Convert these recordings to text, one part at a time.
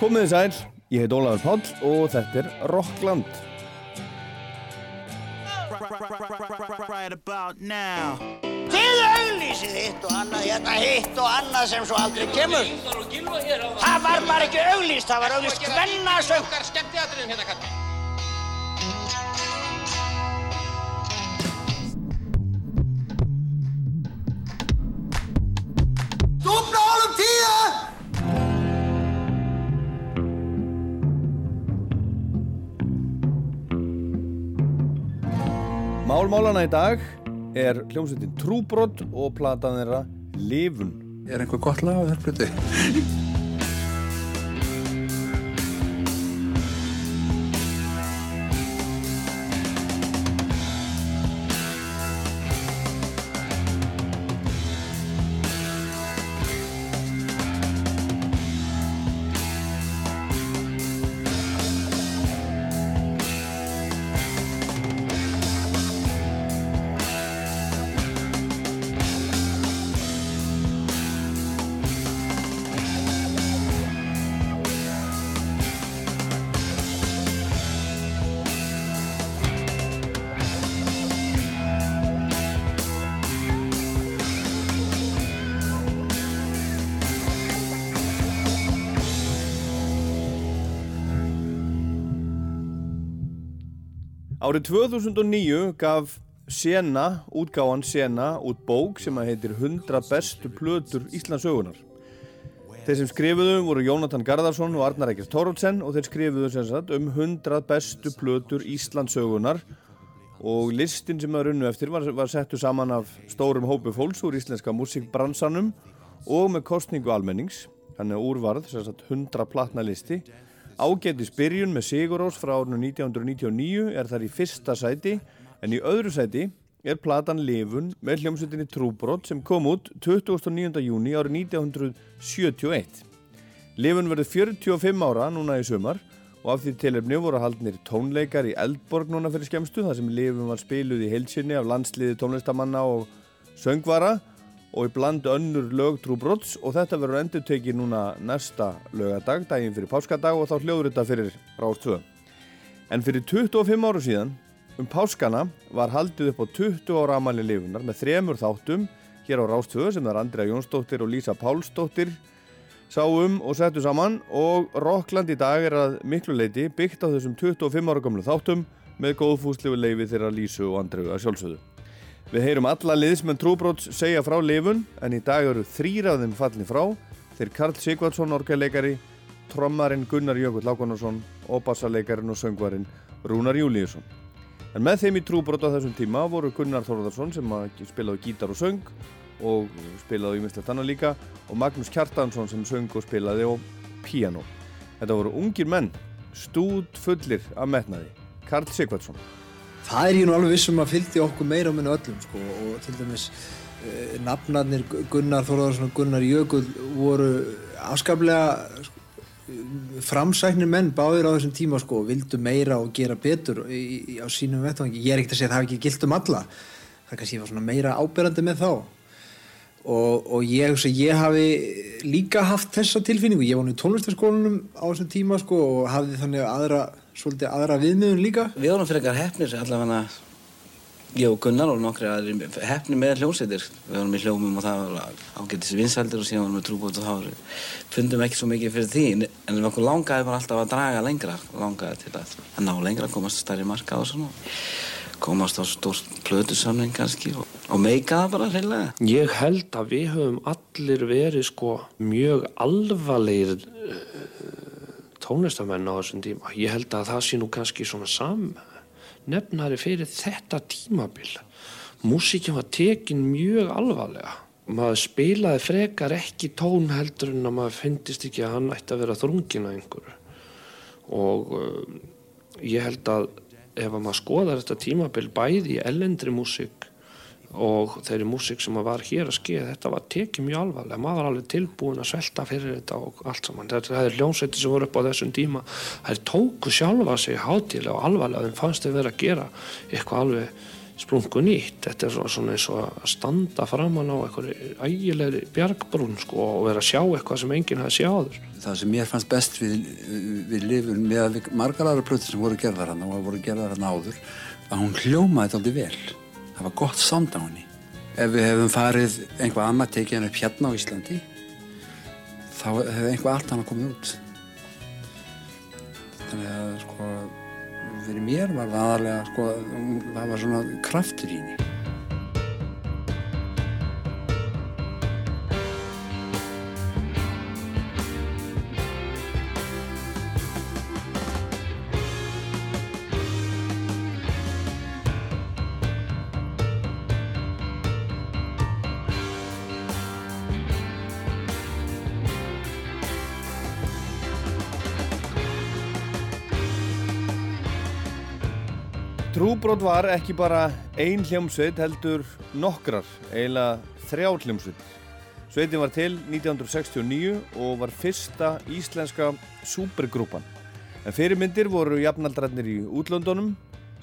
Komið þið sæl, ég heit Ólafur Páll og þetta er Rockland. Þið auglýsið hitt og annað, hérna hitt og annað sem svo aldrei kemur. Það var bara ekki auglýst, það var auglýst hvennasöng. Málmálana í dag er hljómsveitin Trúbrott og platan þeirra Livun. Er einhver gott lag á þér plötu? Árið 2009 gaf Sena, útgáfan Sena, út bók sem að heitir 100 bestu plötur Íslandsögunar. Þeir sem skrifuðu voru Jónatan Garðarsson og Arnar Ekkert Tórótsen og þeir skrifuðu sem sagt um 100 bestu plötur Íslandsögunar og listin sem það runnu eftir var, var settu saman af stórum hópu fólks úr íslenska músikbransanum og með kostningu almennings, þannig að úrvarð sem sagt 100 platna listi Ágætis byrjun með Sigurós frá árinu 1999 er þar í fyrsta sæti en í öðru sæti er platan Livun með hljómsveitinni Trúbrott sem kom út 29. júni árið 1971. Livun verður 45 ára núna í sumar og af því tilefni voru haldnir tónleikar í Eldborg núna fyrir skemstu þar sem Livun var spiluð í heilsinni af landsliði tónlistamanna og söngvara og í bland önnur lög Trúbrotts og þetta verður endur tekið núna næsta lögadag, daginn fyrir páskadag og þá hljóður þetta fyrir 2. En fyrir 25 áru síðan, um páskana, var haldið upp á 20 ára amali lifunar með þremur þáttum hér á 2 sem er Andrea Jónsdóttir og Lísa Pálsdóttir sáum og settu saman og Rockland í dag er að miklu leiti byggt á þessum 25 ára gamlu þáttum með góðfúslifu leifi þeirra Lísu og Andreu að sjálfsögðu. Við heyrum alla liðsmenn trúbróts segja frá lifun en í dag eru þrýra af þeim fallin frá þeir Karl Sigvardsson, orgeleikari trommarinn Gunnar Jökull Lákonarsson og bassaleikarin og söngvarinn Rúnar Júlíusson. En með þeim í trúbrót á þessum tíma voru Gunnar Þorðarsson sem spilaði gítar og söng og spilaði í minnslegt annar líka og Magnús Kjartansson sem söng og spilaði á piano. Þetta voru ungir menn, stúd fullir af metnaði. Karl Sigvardsson Það er ég nú alveg vissum að fylgdi okkur meira á minni öllum sko og til dæmis uh, nafnarnir Gunnar Þorðarsson og Gunnar Jökull voru afskaplega sko, framsæknir menn báðir á þessum tíma sko og vildu meira og gera betur í, í, á sínum vettvangi. Ég er ekkert að segja að það hafi ekki gilt um alla. Það kannski var svona meira áberandi með þá. Og, og ég, ég hafi líka haft þessa tilfinningu. Ég var nú í tónlistarskólanum á þessum tíma sko og hafði þannig aðra, svolítið aðra viðmiðun líka. Við vorum fyrir eitthvað hefnir allavega ég og Gunnar og nokkri aðri hefni með hljómsveitir. Við vorum í hljómum og það var ágættis vinsældir og síðan vorum við trúbót og þá fundum ekki svo mikið fyrir því en við okkur langaði bara alltaf að draga lengra langaði til að, að ná lengra komast stærri marka og svona komast á stórt plötusamling kannski og, og meika það bara reyðlega. Ég held að við höfum allir verið sko mjög alvarlegir tónlistamenn á þessum tíma. Ég held að það sé nú kannski svona sam nefnari fyrir þetta tímabil. Músíkinn var tekin mjög alvarlega. Maður spilaði frekar ekki tón heldur en að maður finnist ekki að hann ætti að vera þrungin að einhverju. Og uh, ég held að ef að maður skoðar þetta tímabil bæði í ellendri músík og þeirri músík sem var hér að skeið þetta var tekið mjög alvarlega maður var alveg tilbúin að svelta fyrir þetta og allt saman þetta er hljómsveiti sem voru upp á þessum tíma það er tóku sjálfa sig hátilega og alvarlega en fannst þau verið að gera eitthvað alveg sprungu nýtt. Þetta er svona eins og að standa framann á einhverju ægilegri bjargbrún sko, og vera að sjá eitthvað sem enginn hafi sjáður. Það sem mér fannst best við, við lifun með margar aðra plötur sem voru gerðar hann og voru gerðar hann áður að hún hljómaði þetta aldrei vel. Það var gott sound á henni. Ef við hefum farið einhvað annað tekið henni upp hérna á Íslandi þá hefði einhvað allt annað komið út. Þannig að sko fyrir mér var það aðalega sko það var svona kraftur í henni. Trúbrot var ekki bara ein hljómsveit heldur nokkrar, eiginlega þrjár hljómsveit. Sveitin var til 1969 og var fyrsta íslenska supergrúpan. En fyrirmyndir voru jafnaldrarnir í útlöndunum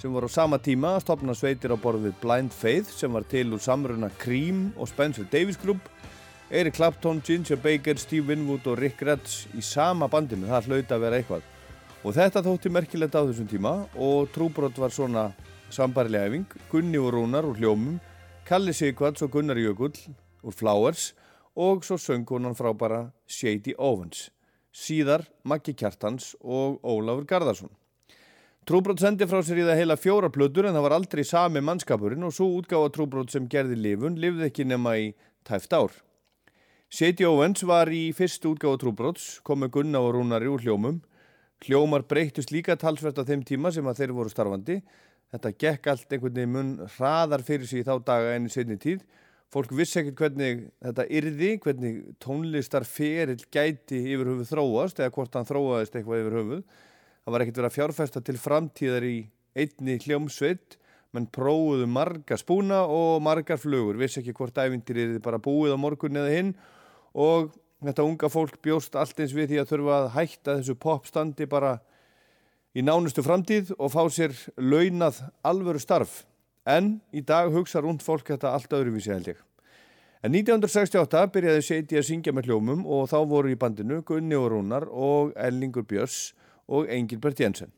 sem voru á sama tíma að stopna sveitir á borð við Blind Faith sem var til úr samruna Cream og Spencer Davis Group, Eric Clapton, Ginger Baker, Steve Winwood og Rick Retz í sama bandinu. Það hlaut að vera eitthvað. Og þetta þótti merkilegt á þessum tíma og trúbrot var svona sambarilega efing, Gunni og Rúnar úr hljómum, Kalli Sigvards og Gunnar Jökull úr Flowers og svo söngkonan frábara Shady Owens, síðar Maggi Kjartans og Ólafur Garðarsson. Trúbrot sendi frá sér í það heila fjóra plötur en það var aldrei sami mannskapurinn og svo útgáfa trúbrot sem gerði lifun lifði ekki nema í tæft ár. Shady Owens var í fyrstu útgáfa trúbrots, kom með Gunna og Rúnari úr hljómum Hljómar breytust líka talsvert á þeim tíma sem að þeir voru starfandi. Þetta gekk allt einhvern veginn mun hraðar fyrir sig í þá daga enn í setni tíð. Fólk vissi ekkert hvernig þetta yrði, hvernig tónlistar ferill gæti yfir höfuð þróast eða hvort hann þróaðist eitthvað yfir höfuð. Það var ekkert verið að fjárfesta til framtíðar í einni hljómsveit, menn prófuðu marga spúna og margar flugur. Vissi ekki hvort ævindir yrði bara búið á morgun eða hinn og Þetta unga fólk bjóst allt eins við því að þurfa að hætta þessu popstandi bara í nánustu framtíð og fá sér launað alvöru starf. En í dag hugsa rúnd fólk þetta allt öðruvísi held ég. En 1968 byrjaði Seiti að syngja með hljómum og þá voru í bandinu Gunni og Rúnar og Ellingur Björns og Engilbert Jensen.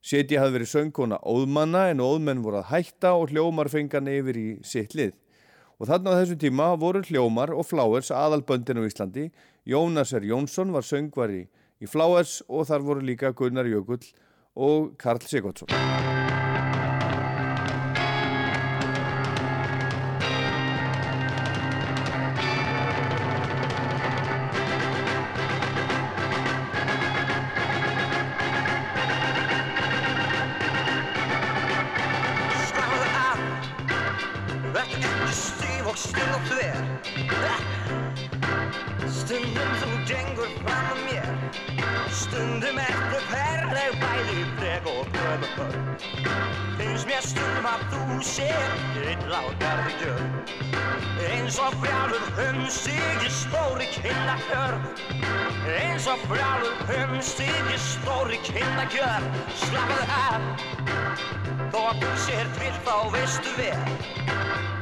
Seiti hafði verið söngkona óðmanna en óðmenn voru að hætta og hljómar fengan yfir í sitt lið. Og þarna á þessu tíma voru hljómar og Flowers aðalböndin á Íslandi. Jónas R. Jónsson var söngvari í Flowers og þar voru líka Gunnar Jökull og Karl Sigurdsson. Kynnagjör Slappaðu af. Þó að þú sér tvill þá veistu vel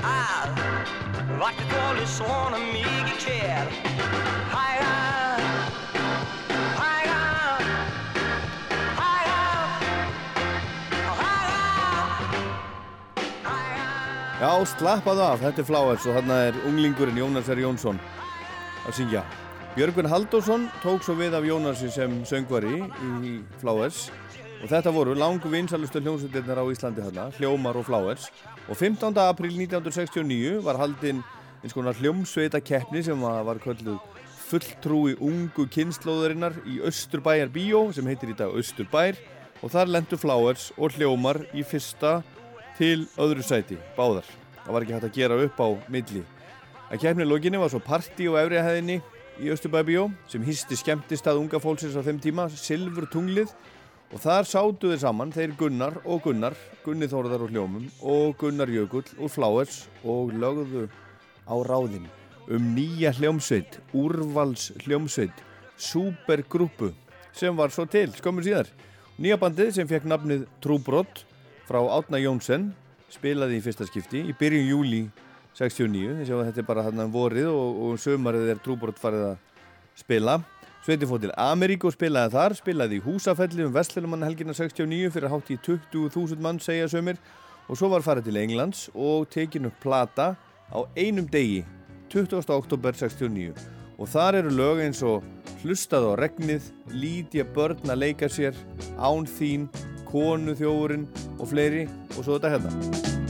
Að Vakti dóli svona mikið kér Hæga Hæga Hæga Hæga Já, slappaðu af, þetta er Flowers og þarna er unglingurinn Jónas R. Jónsson að syngja Björgun Haldósson tók svo við af Jónasi sem söngvari í Flowers og þetta voru langu vinsalustu hljómsveitirnar á Íslandi hérna, Hljómar og Flowers og 15. april 1969 var haldinn eins konar hljómsveita keppni sem var kölluð fulltrúi ungu kynnslóðurinnar í Östurbæjar bíó sem heitir í dag Östurbær og þar lendu Flowers og Hljómar í fyrsta til öðru sæti, báðar. Það var ekki hægt að gera upp á milli. Að keppni loginni var svo parti og efriðahæðinni í Östubæbjó sem hýsti skemmtist að unga fólksins á þeim tíma, Silfur tunglið og þar sátu þeir saman, þeir Gunnar og Gunnar, Gunni Þórðar og Hljómum og Gunnar Jökull og Flowers og lögðu á ráðin um nýja hljómsveit, úrvals hljómsveit, supergrúpu sem var svo til, skömmur síðar. Nýja bandið sem fekk nafnið Trúbrott frá Átna Jónsson spilaði í fyrsta skipti í byrjun júli 69 þess að þetta er bara hann vorið og, og sömarið er trúbort farið að spila Sveitin fótt til Ameríku og spilaði þar spilaði í húsafelli um Vestlumann helgina 69 fyrir hátt í 20.000 mann segja sömur og svo var farið til Englands og tekin upp plata á einum degi 20. oktober 69 og þar eru lög eins og Hlustað á regnið, Lítja börn að leika sér, Án þín, Konu þjófurinn og fleiri og svo þetta hérna.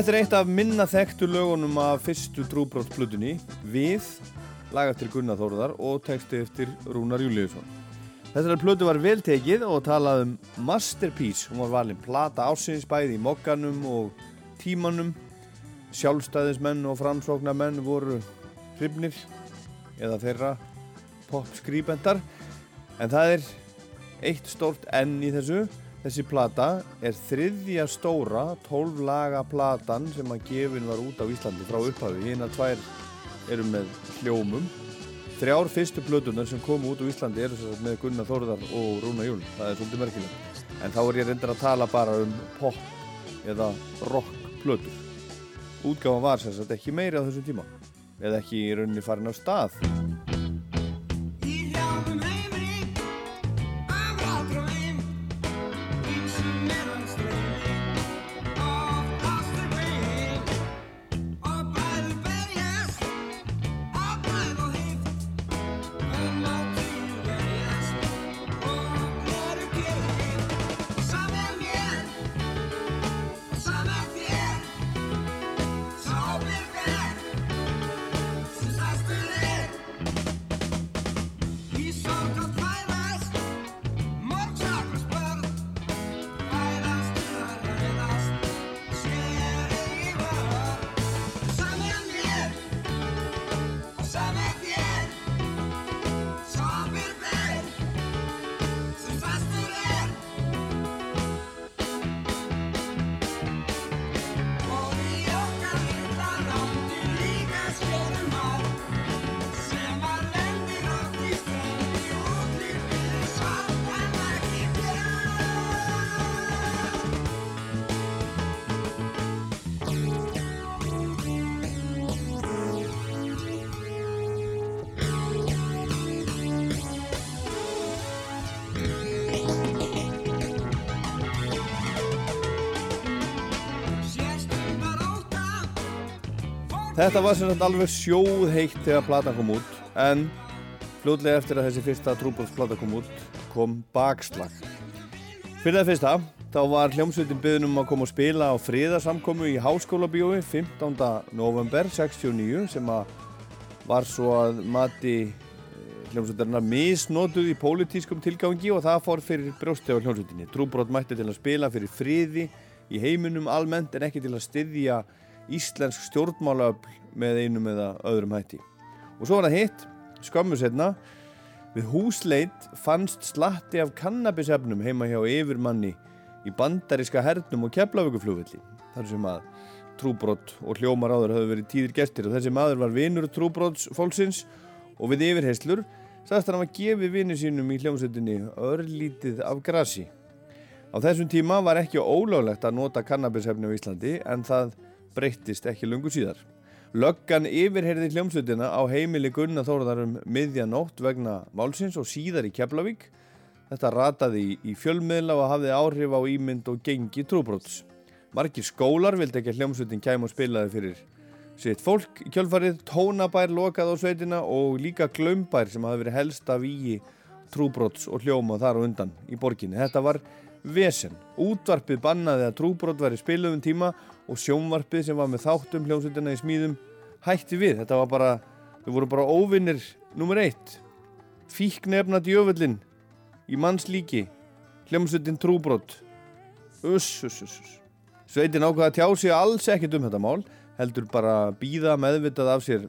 Þetta er eitt af minna þekktu lögunum af fyrstu trúbrótsplutunni Við, lag eftir Gunnar Þórðar og texti eftir Rúnar Júliusson. Þessari plötu var vel tekið og talað um Masterpiece. Hún var valin plata ásins bæði í mokkanum og tímanum. Sjálfstæðismenn og framsóknarmenn voru hrifnir eða þeirra popskrýbendar. En það er eitt stórt enn í þessu. Þessi plata er þriðja stóra 12 laga platan sem að gefin var út á Íslandi frá upphafi. Hina tvær eru með hljómum. Þrjár fyrstu plötunar sem komu út á Íslandi eru með Gunnar Þórðar og Rúna Júl. Það er svolítið merkilegt. En þá er ég reyndar að tala bara um pop eða rock plötur. Útgáfan var sagt ekki meiri á þessum tíma. Eða ekki í rauninni farin á stað. Þetta var sem sagt alveg sjóðheitt þegar platan kom út en fljóðlega eftir að þessi fyrsta trúbólsplata kom út kom bakslag. Fyrir það fyrsta þá var hljómsveitin byggðin um að koma og spila á friðarsamkomu í Háskóla bíói 15. november 69 sem að var svo að mati hljómsveitarna misnotuð í pólitískum tilgangi og það fór fyrir brjósti á hljómsveitinni. Trúbrot mætti til að spila fyrir friði í heiminum almennt en ekki til að styðja íslensk stjórnmálaöfl með einum eða öðrum hætti. Og svo var það hitt, skömmu setna, við húsleit fannst slatti af kannabisefnum heima hjá yfirmanni í bandariska hernum og keflavíkuflugvilli. Þar sem að trúbrott og hljómar áður höfðu verið tíðir gestir og þessi maður var vinur trúbrotts fólksins og við yfirheyslur sagðist hann að gefi vinnu sínum í hljómsveitinni örlítið af grasi. Á þessum tíma var ekki ólöglegt að nota kannabisefni á Íslandi en það breyttist ekki lungu síðar. Löggan yfirherði hljómsveitina á heimili Gunnar Þórðarum miðjanótt vegna málsins og síðar í Keflavík. Þetta rataði í, í fjölmiðla og hafði áhrif á ímynd og gengi trúbrots. Margir skólar vildi ekki að hljómsveitin kæm og spilaði fyrir sitt fólk kjölfarið, tónabær lokað á sveitina og líka glömbær sem hafi verið helsta víi trúbrots og hljóma þar á undan í borginni. Þetta var vesen. Útvarpið bannaði að trúbrot væri spiluðum tíma og sjónvarpið sem var með þáttum hljómsveitina í smíðum hætti við. Þetta var bara, við vorum bara óvinnir nummer eitt. Fíknefna djöfullin í mannslíki, hljómsveitin trúbrot. Uss, uss, uss, uss. Sveitin ákvaða að tjá sig alls ekkert um þetta mál, heldur bara býða meðvitað af sér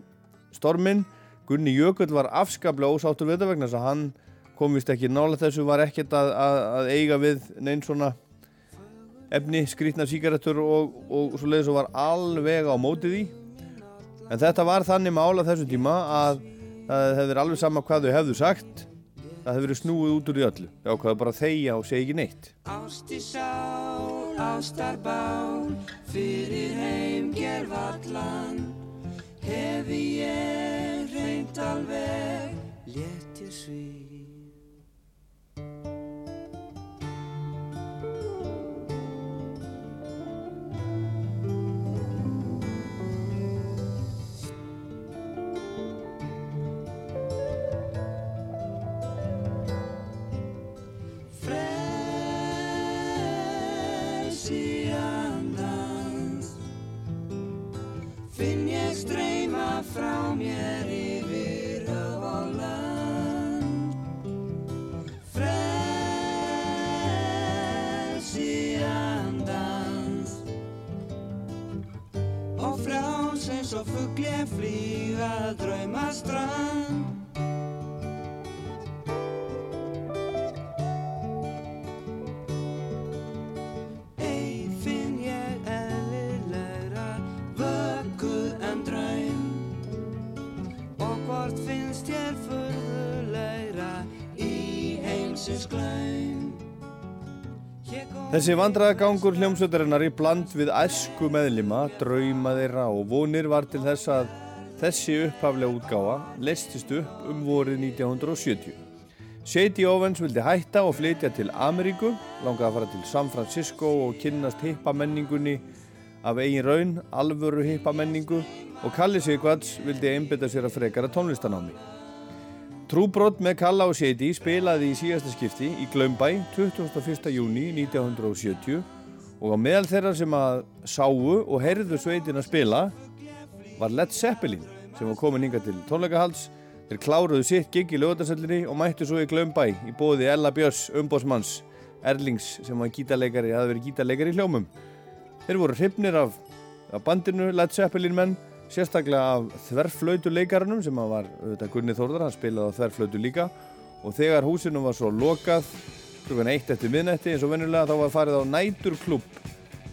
stormin. Gunni Jökull var afskaplega ósáttur við þetta vegna þess að hann kom vist ekki nála þessu, var ekkert að, að, að eiga við neinn svona efni, skrítna síkaretur og, og svo leiðis og var alveg á mótið í. En þetta var þannig mál að þessum tíma að það hefur alveg sama hvað þau hefðu sagt, það hefur snúið út úr í öllu. Já, hvað bara þegja og segja ekki neitt. Ást í sál, ástarbál, fyrir heim gerfallan, hefi ég reynt alveg, létt ég frás eins og fugl Þessi vandræðagangur hljómsveitarinnar í bland við æsku meðlima, drauma þeirra og vonir var til þess að þessi upphaflega útgáfa leistist upp um vorið 1970. Shady Owens vildi hætta og flytja til Ameríku, langaði að fara til San Francisco og kynnast hippa menningunni af eigin raun, alvöru hippa menningu og Kalli Sigvards vildi einbytta sér að frekara tónlistanámi. Trúbrott með Kalla og Shady spilaði í síðasta skipti í Glaumbæ 21. júni 1970 og á meðal þeirra sem að sáu og heyrðu sveitin að spila var Led Zeppelin sem var komin hinga til tónleikahalds þeir kláruðu sitt gig í lögatarsöllinni og mættu svo í Glaumbæ í bóði Ella Björns umbósmanns Erlings sem var gítarleikari, hafði verið gítarleikari í hljómum þeir voru hrifnir af, af bandinu Led Zeppelin menn sérstaklega af þverflautu leikarunum sem var auðvitað Gunni Þórðar, hann spilaði á þverflautu líka. Og þegar húsinu var svo lokað klukkan eitt eftir miðnætti eins og venjulega þá var farið á næturklubb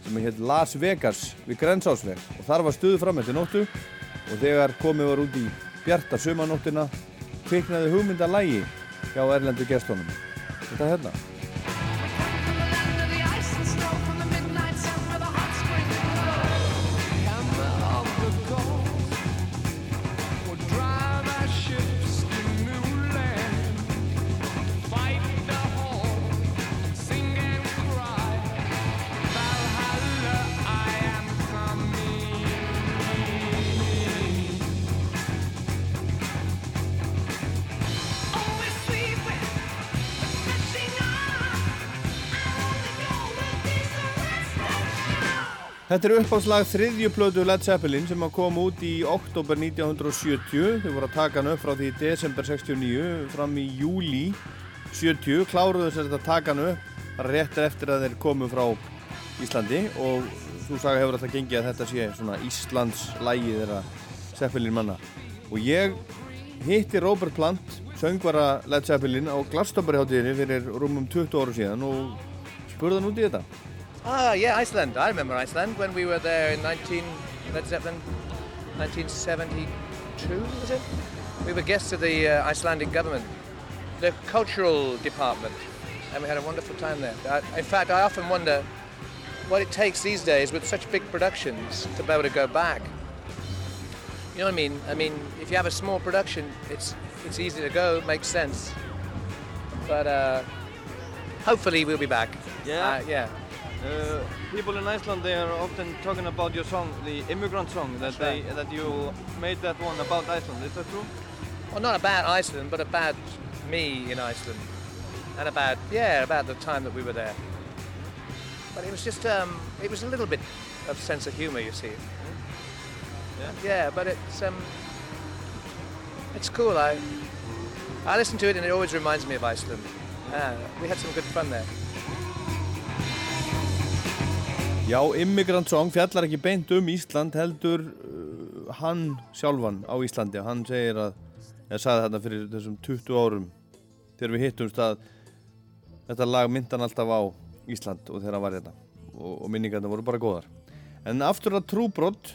sem heit Las Vegas við Grensásveg. Og þar var stuðu fram eftir nóttu. Og þegar komið var út í bjarta sumanóttina kviknaði hugmynda lægi hjá erlendu gestónum þetta hérna Þetta er uppáðslag þriðju plötu Led Zeppelin sem kom út í oktober 1970. Þau voru að taka hann upp frá því desember 69 fram í júli 70. Kláruðu þess að taka hann upp réttir eftir að þeir komu frá Íslandi og þú saga hefur alltaf gengið að þetta sé svona Íslands lægi þeirra Zeppelin manna. Og ég hitti Robert Plant, söngvara Led Zeppelin á Glastonbury hátíðinni fyrir rúmum 20 áru síðan og spurði hann út í þetta. Ah, yeah, Iceland. I remember Iceland when we were there in 19, Led Zeppelin, 1972, was it? We were guests of the uh, Icelandic government, the cultural department, and we had a wonderful time there. I, in fact, I often wonder what it takes these days with such big productions to be able to go back. You know what I mean? I mean, if you have a small production, it's it's easy to go, makes sense. But uh, hopefully we'll be back. Yeah. Uh, yeah. Uh, people in Iceland they are often talking about your song, the immigrant song that That's they right. that you made that one about Iceland. Is that true? Well, not about Iceland, but about me in Iceland, and about yeah, about the time that we were there. But it was just um, it was a little bit of sense of humour, you see. Yeah. Yeah, but it's um, it's cool. I I listen to it and it always reminds me of Iceland. Uh, we had some good fun there. Já, Immigrant Song fjallar ekki beint um Ísland heldur uh, hann sjálfan á Íslandi. Hann segir að, eða sagði þetta fyrir þessum 20 árum þegar við hittumst að þetta lag myndan alltaf á Ísland og þegar hann var hérna. Og, og minningarna voru bara góðar. En aftur að trúbrott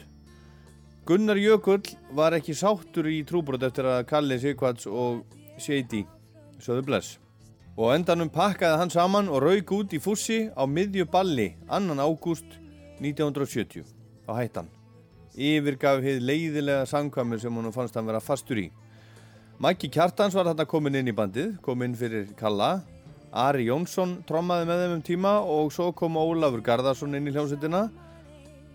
Gunnar Jökull var ekki sáttur í trúbrott eftir að Kalli Sigvarts og Shady sögðu bless og endanum pakkaði hann saman og rauk út í fússi á miðju balli 2. ágúst 1970 á hættan yfirgaf hið leiðilega sangkvæmur sem hún fannst hann vera fastur í. Maggi Kjartans var þarna komin inn í bandið kom inn fyrir Kalla. Ari Jónsson trommaði með þeim um tíma og svo kom Ólafur Garðarsson inn í hljómsveitina.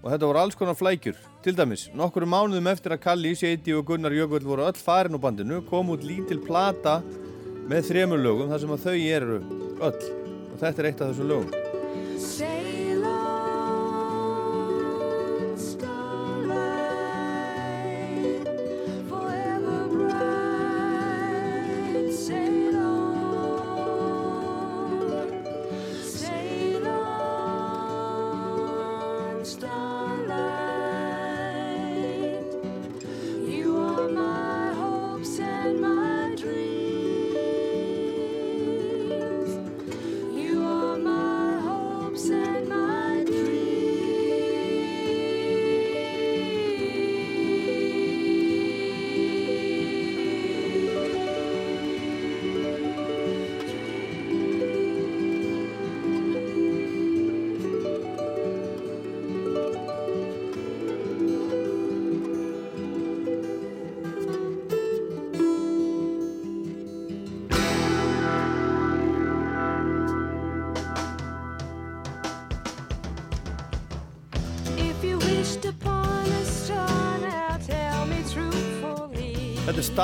Og þetta voru alls konar flækjur. Til dæmis, nokkru mánuðum eftir að Kalli, Seiti og Gunnar Jökull voru öll farin úr bandinu kom út lítil plata með þremur lögum þar sem að þau eru öll. Og þetta er eitt af þessum lögum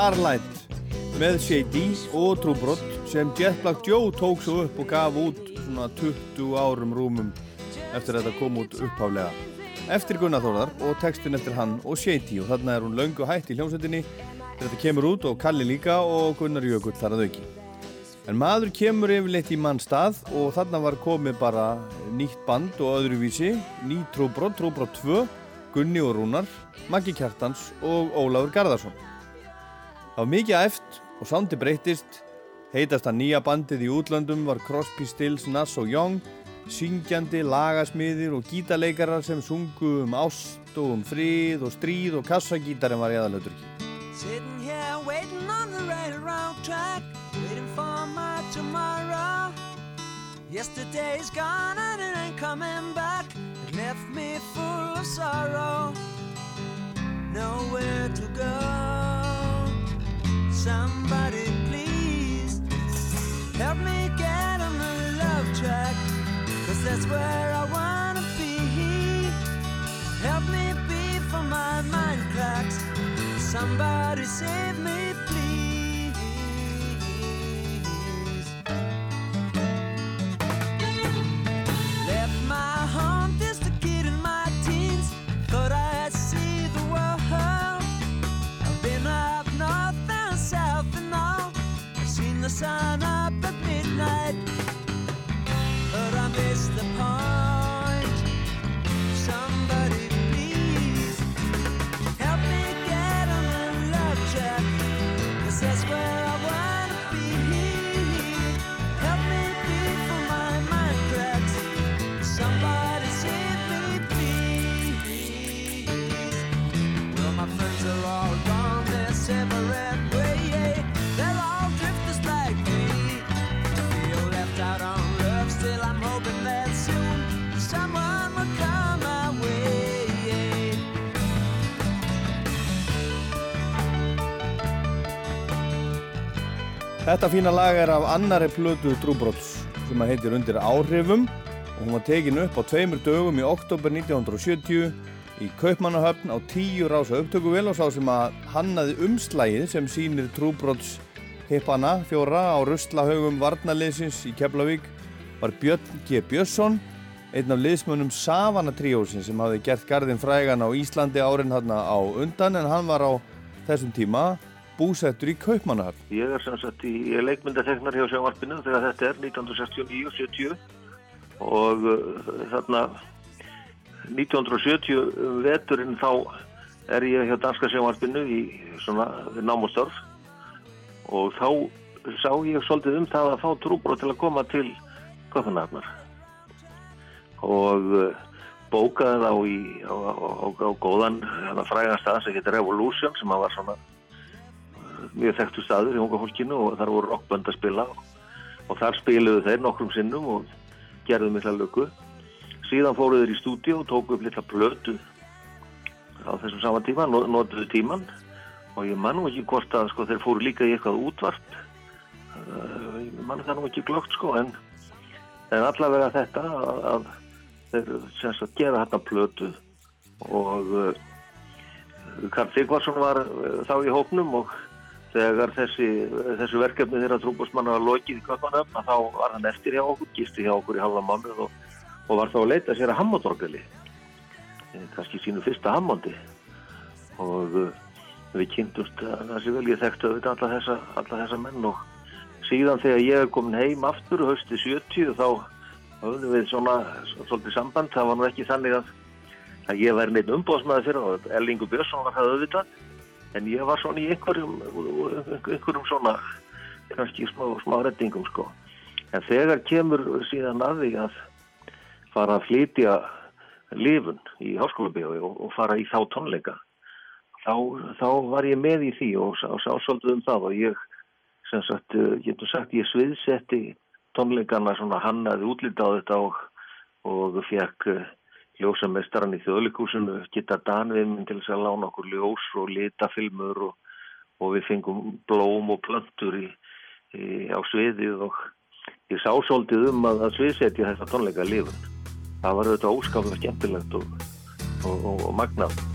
Starlight með Shady og Trúbrott sem Jet Black Joe tók svo upp og gaf út svona 20 árum rúmum eftir að þetta kom út upphaflega. Eftir Gunnar Þórðar og textin eftir hann og Shady og þarna er hún löngu hætt í hljómsveitinni þetta kemur út og Kalli líka og Gunnar Jökull þar að auki. En maður kemur yfirleitt í mann stað og þarna var komið bara nýtt band og öðruvísi. Ný Trúbrott, Trúbrott 2 Gunni og Rúnar, Maggi Kjartans og Ólafur Garðarsson Það var mikið æft og sándi breyttist. Heitast að nýja bandið í útlöndum var Crosby, Stills, Nass og Young, syngjandi, lagasmiðir og gítarleikarar sem sungu um ást og um frið og stríð og kassagítarinn var í aðalauturki. Sitting here waiting on the right around track, waiting for my tomorrow. Yesterday's gone and it ain't coming back. It left me full of sorrow. Nowhere to go. Somebody please help me get on the love track. Cause that's where I wanna be. Help me before my mind cracks. Somebody save me, sana. Þetta fína lag er af annari plötu Trúbrots sem að heitir Undir áhrifum og hún var tekin upp á tveimur dögum í oktober 1970 í Kaupmannahöfn á tíu rása upptökuvel og sá sem að hannaði umslægið sem sýnir Trúbrots hippana fjóra á ruslahaugum varnaliðsins í Keflavík var Björn G. Björnsson einn af liðsmönnum Savana tríósin sem hafði gert garðin frægan á Íslandi árin hann á undan en hann var á þessum tíma búsettur í Kaupmannahöfn. Ég er sem sagt í ég leikmyndateknar hjá sjónvarpinu þegar þetta er 1969 og 70 og uh, þarna 1970 um veturinn þá er ég hjá danska sjónvarpinu í svona við nám og þá sá ég svolítið um það að fá trúbrot til að koma til Kaupmannahöfnar og uh, bókaði þá í, á, á, á, á góðan hérna, frægan stað sem heitir Revolution sem var svona uh, mjög þekktu staður í unga fólkinu og þar voru rockbönd að spila og, þar spiluðu þeir nokkrum sinnum og gerðu mikla löku síðan fóruðu þeir í stúdíu og tóku upp litla plötu á þessum sama tíma, no- notuðu tíman og ég man nú ekki hvort að sko, þeir fóru líka í eitthvað útvarp. Uh, ég man það nú ekki glögt sko en, en allavega þetta að, að þeir sem sagt gera þetta plötu og uh, Karl Sigvarsson var uh, þá í hópnum og þegar þessi, þessi verkefni þeirra trúbúsmanna var lokið í að þá var hann eftir hjá okkur, gisti hjá okkur í halva mánuð og, og var þá að leita sér að Hammondorgali kannski sínu fyrsta Hammondi. Og uh, við kynntumst að það sé vel ég þekkti auðvitað alla þessa, alla þessa menn og síðan þegar ég er komin heim aftur hösti 70 þá höfðum við svona svolítið samband, það var nú ekki þannig að, að ég væri neitt umbóðsmaður fyrir og Erlingur Björnsson var það auðvitað en ég var svona í einhverjum einhverjum svona kannski smá, smá reddingum sko. En þegar kemur síðan að því að fara að flytja lifun í háskólabíói og, og fara í þá tónleika þá, þá var ég með í því og sá, sá svolítið um það og ég sem sagt, getur sagt, ég sviðsetti tónleikana svona hannaði útlita á þetta og, og fekk ljósamestaran í þjóðleikúsinu Gitta Danvim til þess að lána okkur ljós og litafilmur og, og við fengum blóm og plöntur í, í, á sviðið og ég sá svolítið um að, að sviðsetja þetta tónleika lifun. Það var auðvitað óskaplega skemmtilegt og, og, og magnað.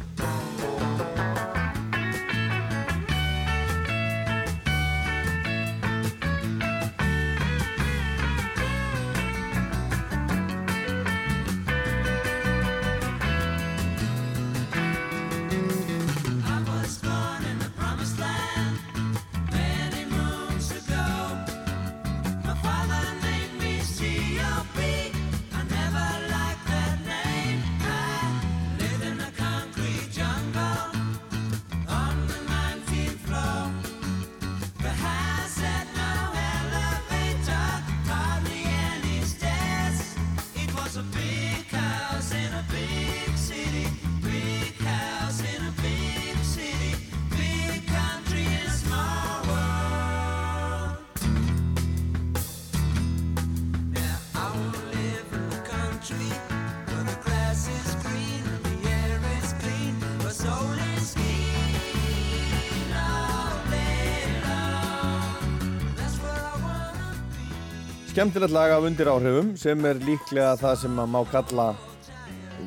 Skemmtilegt lag af undir áhrifum sem er líklega það sem maður má kalla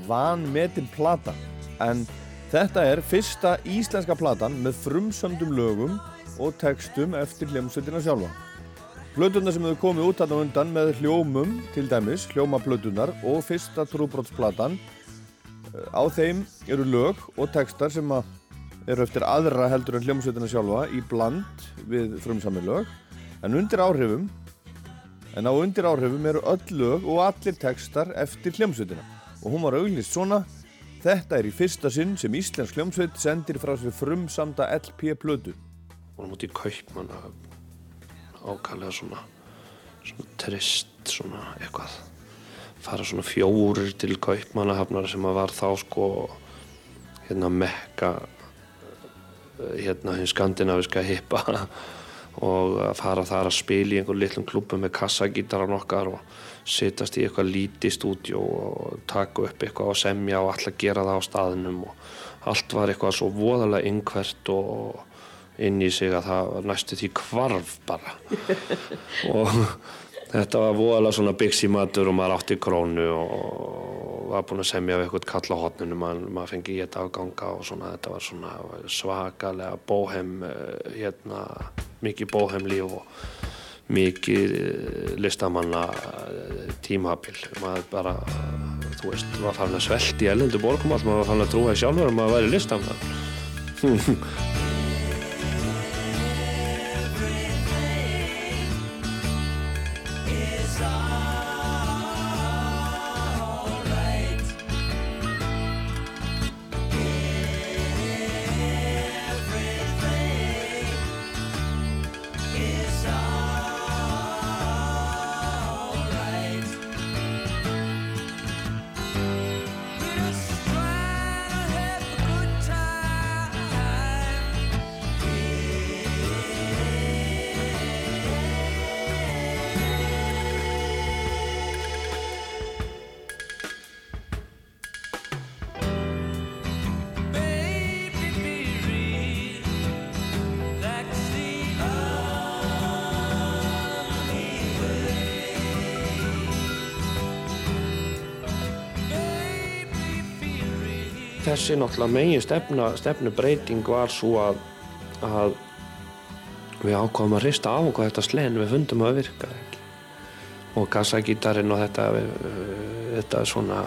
vanmetin plata en þetta er fyrsta íslenska platan með frumsöndum lögum og textum eftir hljómsveitina sjálfa. Plötunar sem hefur komið út þarna á undan með hljómum til dæmis, hljómaplötunar og fyrsta trúbrotsplatan eh, á þeim eru lög og textar sem eru eftir aðra heldur en hljómsveitina sjálfa í bland við frumsami lög en undir áhrifum En á undir áhrifum eru öll lög og allir textar eftir hljómsveitina. Og hún var auglist svona, þetta er í fyrsta sinn sem Íslensk hljómsveit sendir frá sér frumsamda LP-plötu. vorum út í Kaupmann ákallega svona svona trist svona eitthvað fara svona fjórir til Kaupmannahafnar sem að var þá sko hérna mekka eh, hérna hinn skandinaviska hippa og að fara þar að spila í einhver litlum klubum með kassagítaran okkar og sittast í eitthvað lítið stúdjó og taka upp eitthvað og semja og alltaf gera það á staðinum og allt var eitthvað svo voðalega yngvert og inn í sig að það næstu því kvarf bara. Og þetta var voðalega svona byggsi matur og maður átti krónu og var búinn að semja við eitthvað kall á hotninu maður, maður fengi í þetta afganga og svona þetta var svona svakalega bóhem eh, hérna, mikið bóhem líf og mikið eh, listamanna eh, tímabil. Maður bara, þú veist, var farin að svelta í ellendu borgum maður farin að trúa í sjálfur að maður væri listamann náttúrulega megin stefna, stefnubreiting var svo að, að við ákváðum að hrista af okkur þetta slen við fundum að það virkaði ekki. Og gassagítarinn og þetta, uh, þetta svona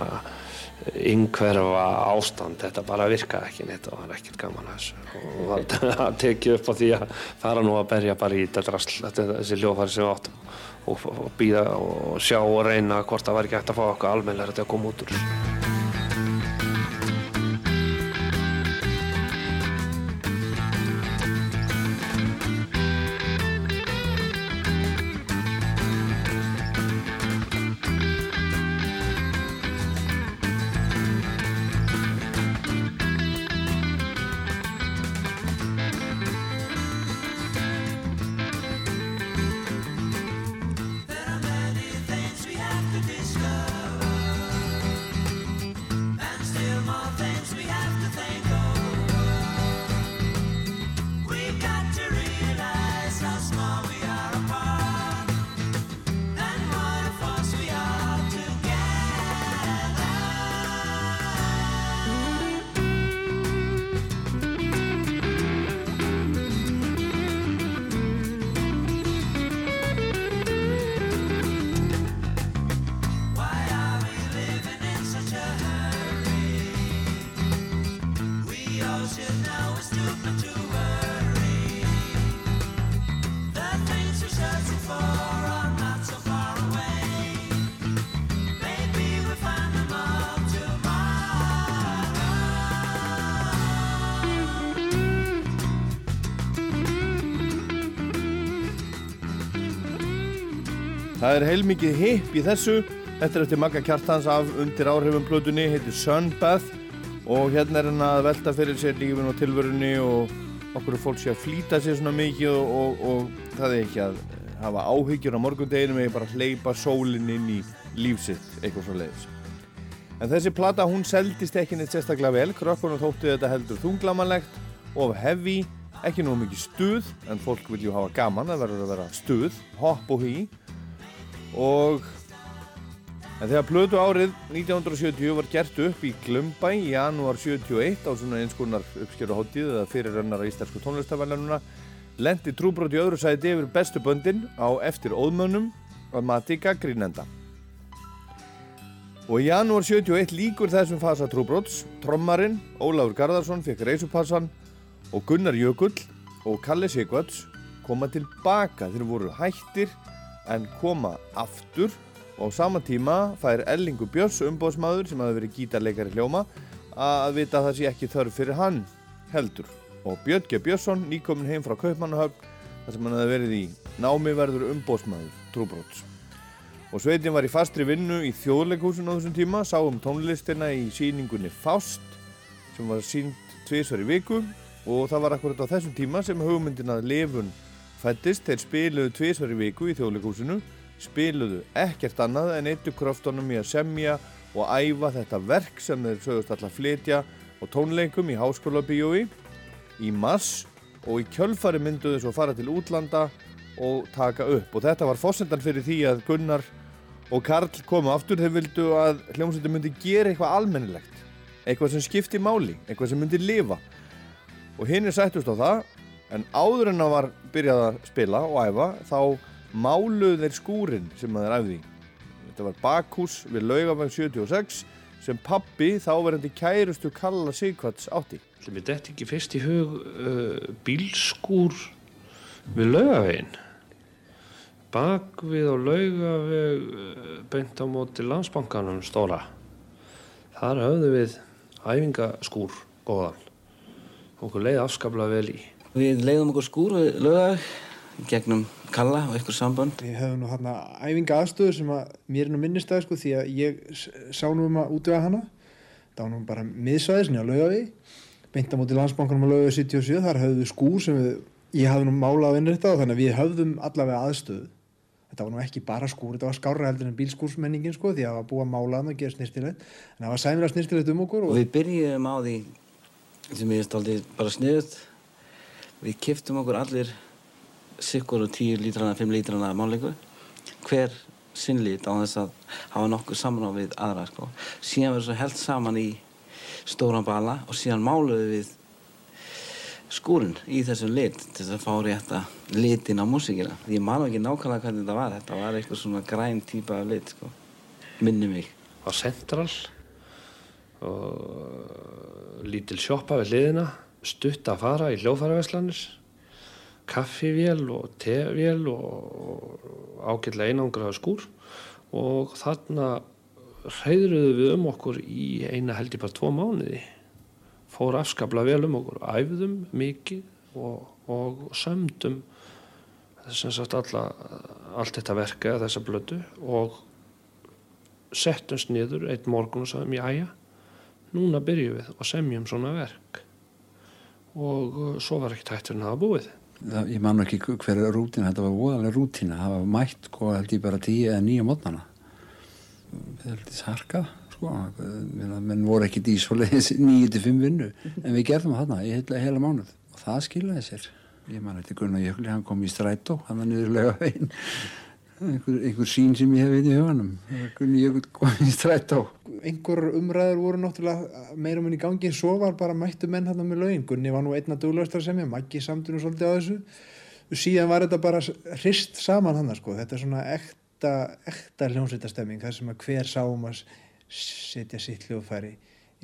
yngverfa ástand þetta bara virkaði ekki neitt og það var ekkert gaman að þessu. Og það tekið upp á því að fara nú að berja bara í þetta þetta, þessi hljófari sem við áttum og, og býða og sjá og reyna hvort það var ekki hægt að fá okkur almennlega þetta að koma út úr Það er heilmikið hip í þessu. Þetta er eftir Magga Kjartans af undir áhrifum plötunni, heitir Sunbath og hérna er hann að velta fyrir sér lífin og tilvörunni og okkur fólk sé að flýta sér svona mikið og, og, og það er ekki að hafa áhyggjur á morgundeginum eða bara hleypa sólinn inn í lífsitt, eitthvað svo leiðis. En þessi plata hún seldist ekki neitt sérstaklega vel, krökkunum þótti þetta heldur þunglamanlegt og heavy, ekki nú mikið stuð, en fólk vil ju hafa gaman, það verður að vera stuð, hopp og hí og en þegar plötu árið 1970 var gert upp í Glömbæ í janúar 71 á svona eins konar uppskjöruhóttið eða fyrir rannara íslensku tónlistafælununa lendi trúbrót í öðru sæti yfir bestu böndin á eftir óðmönnum að mati gaggrínenda. Og í janúar 71 líkur þessum fasa trúbróts, trommarinn Ólafur Garðarsson fekk reysupassan og Gunnar Jökull og Kalli Sigvarts koma tilbaka. Þeir voru hættir en koma aftur og á sama tíma fær Ellingu Björns umbóðsmaður sem hafi verið gítarleikari hljóma að vita að það sé ekki þörf fyrir hann heldur. Og Björn G. Björnsson, nýkomin heim frá Kaupmannahöfn, þar sem hann hafi verið í námi verður umbóðsmaður trúbróts. Og sveitin var í fastri vinnu í þjóðleikhúsinu á þessum tíma, sá um tónlistina í síningunni Faust sem var sínd tvisvar í viku og það var akkurat á þessum tíma sem hugmyndin að lifun fættist. Þeir spiluðu tvisvar í viku í þjóðleikhúsinu, spiluðu ekkert annað en eittu kröftunum í að semja og æfa þetta verk sem þeir sögust alltaf flytja og tónleikum í háskóla bíói í mars og í kjölfari mynduðu svo fara til útlanda og taka upp og þetta var fórsendan fyrir því að Gunnar og Karl komu aftur þeir vildu að hljómsveitin myndi gera eitthvað almennilegt eitthvað sem skipti máli, eitthvað sem myndi lifa og hinn er sættust á það en áður en það var byrjað að spila og æfa þá máluðu þeir skúrin sem þeir æfði þetta var bakhús við laugavang 76 sem pappi þáverandi kærustu Kalla Sigvarts átti Mér detti ekki fyrst í hug uh, bílskúr við laugavegin. Bak við á laugaveg uh, beint á móti landsbankanum stóra. Þar höfðu við æfingaskúr góðan. Okkur leið afskaplega vel í. Við leiðum okkur skúr við lögðag gegnum Kalla og ykkur samband. Við höfum nú hérna æfinga aðstöður sem að mér er nú minnistæði sko því að ég sá nú um að útvega hana. Það var nú bara miðsvæðis nýja laugavi. Beint á móti landsbankanum á laugavi 77. Þar höfum við skúr sem við, ég hafði nú málað inn þetta og þannig að við höfðum allavega aðstöðu. Þetta var nú ekki bara skúr, þetta var skárra heldur en bílskúrsmenningin sko því að það var búið að mála hann og gera snirtilegt. En það var sæmilega snirtilegt um okkur Og og við byrjum á því sem ég stáldi bara sniðut. Við kiftum okkur allir sikkur og tíu lítrana, fimm lítrana málingu. Hver sinnlít á þess að hafa nokkuð samráð við aðra sko. Síðan verður svo held saman í stóran bala og síðan máluðum við skúrin í þessum lit til þess að fá rétta litin á músíkina. Ég man ekki nákvæmlega hvernig þetta var. Þetta var eitthvað svona græn típa af lit sko. Minni mig. Á Central og lítil sjoppa við hliðina, stutt að fara í hljóðfæraverslanir, kaffivél og tevél og ágætlega einangraða skúr. Og þarna hreyðruðu við um okkur í eina held ég bara tvo mánuði. Fór afskaplega vel um okkur, æfðum mikið og, og sömdum alla, allt þetta verka, þessa blödu. Og settumst niður einn morgun og sagðum, jæja, núna byrjum við og semjum svona verk og uh, svo var ekkert hægt fyrir að hafa búið. Það, ég man ekki hver er rútina, þetta var voðalega rútina, það var mætt sko held ég bara tíu eða nýja mótnana. Það er litið sarkað, sko, menn voru ekki í svoleiðis nýju til fimm vinnu, en við gerðum þarna í heila, heila mánuð og það skilaði sér. Ég man eftir Gunnar Jökli, hann kom í strætó, hann var niðurlega veginn, einhver, einhver sín sem ég hef veit í huganum, Gunnar Jökli kom í strætó. einhver umræður voru náttúrulega meira minn í gangi en svo var bara mættu menn hérna með lögin Gunni var nú einna duglaustar sem ég Maggi samtunum svolítið á þessu. Síðan var þetta bara hrist saman hann sko. þetta er svona ekta, ekta hljómsveitastemming þar sem að hver sá um að setja sitt hljóðfæri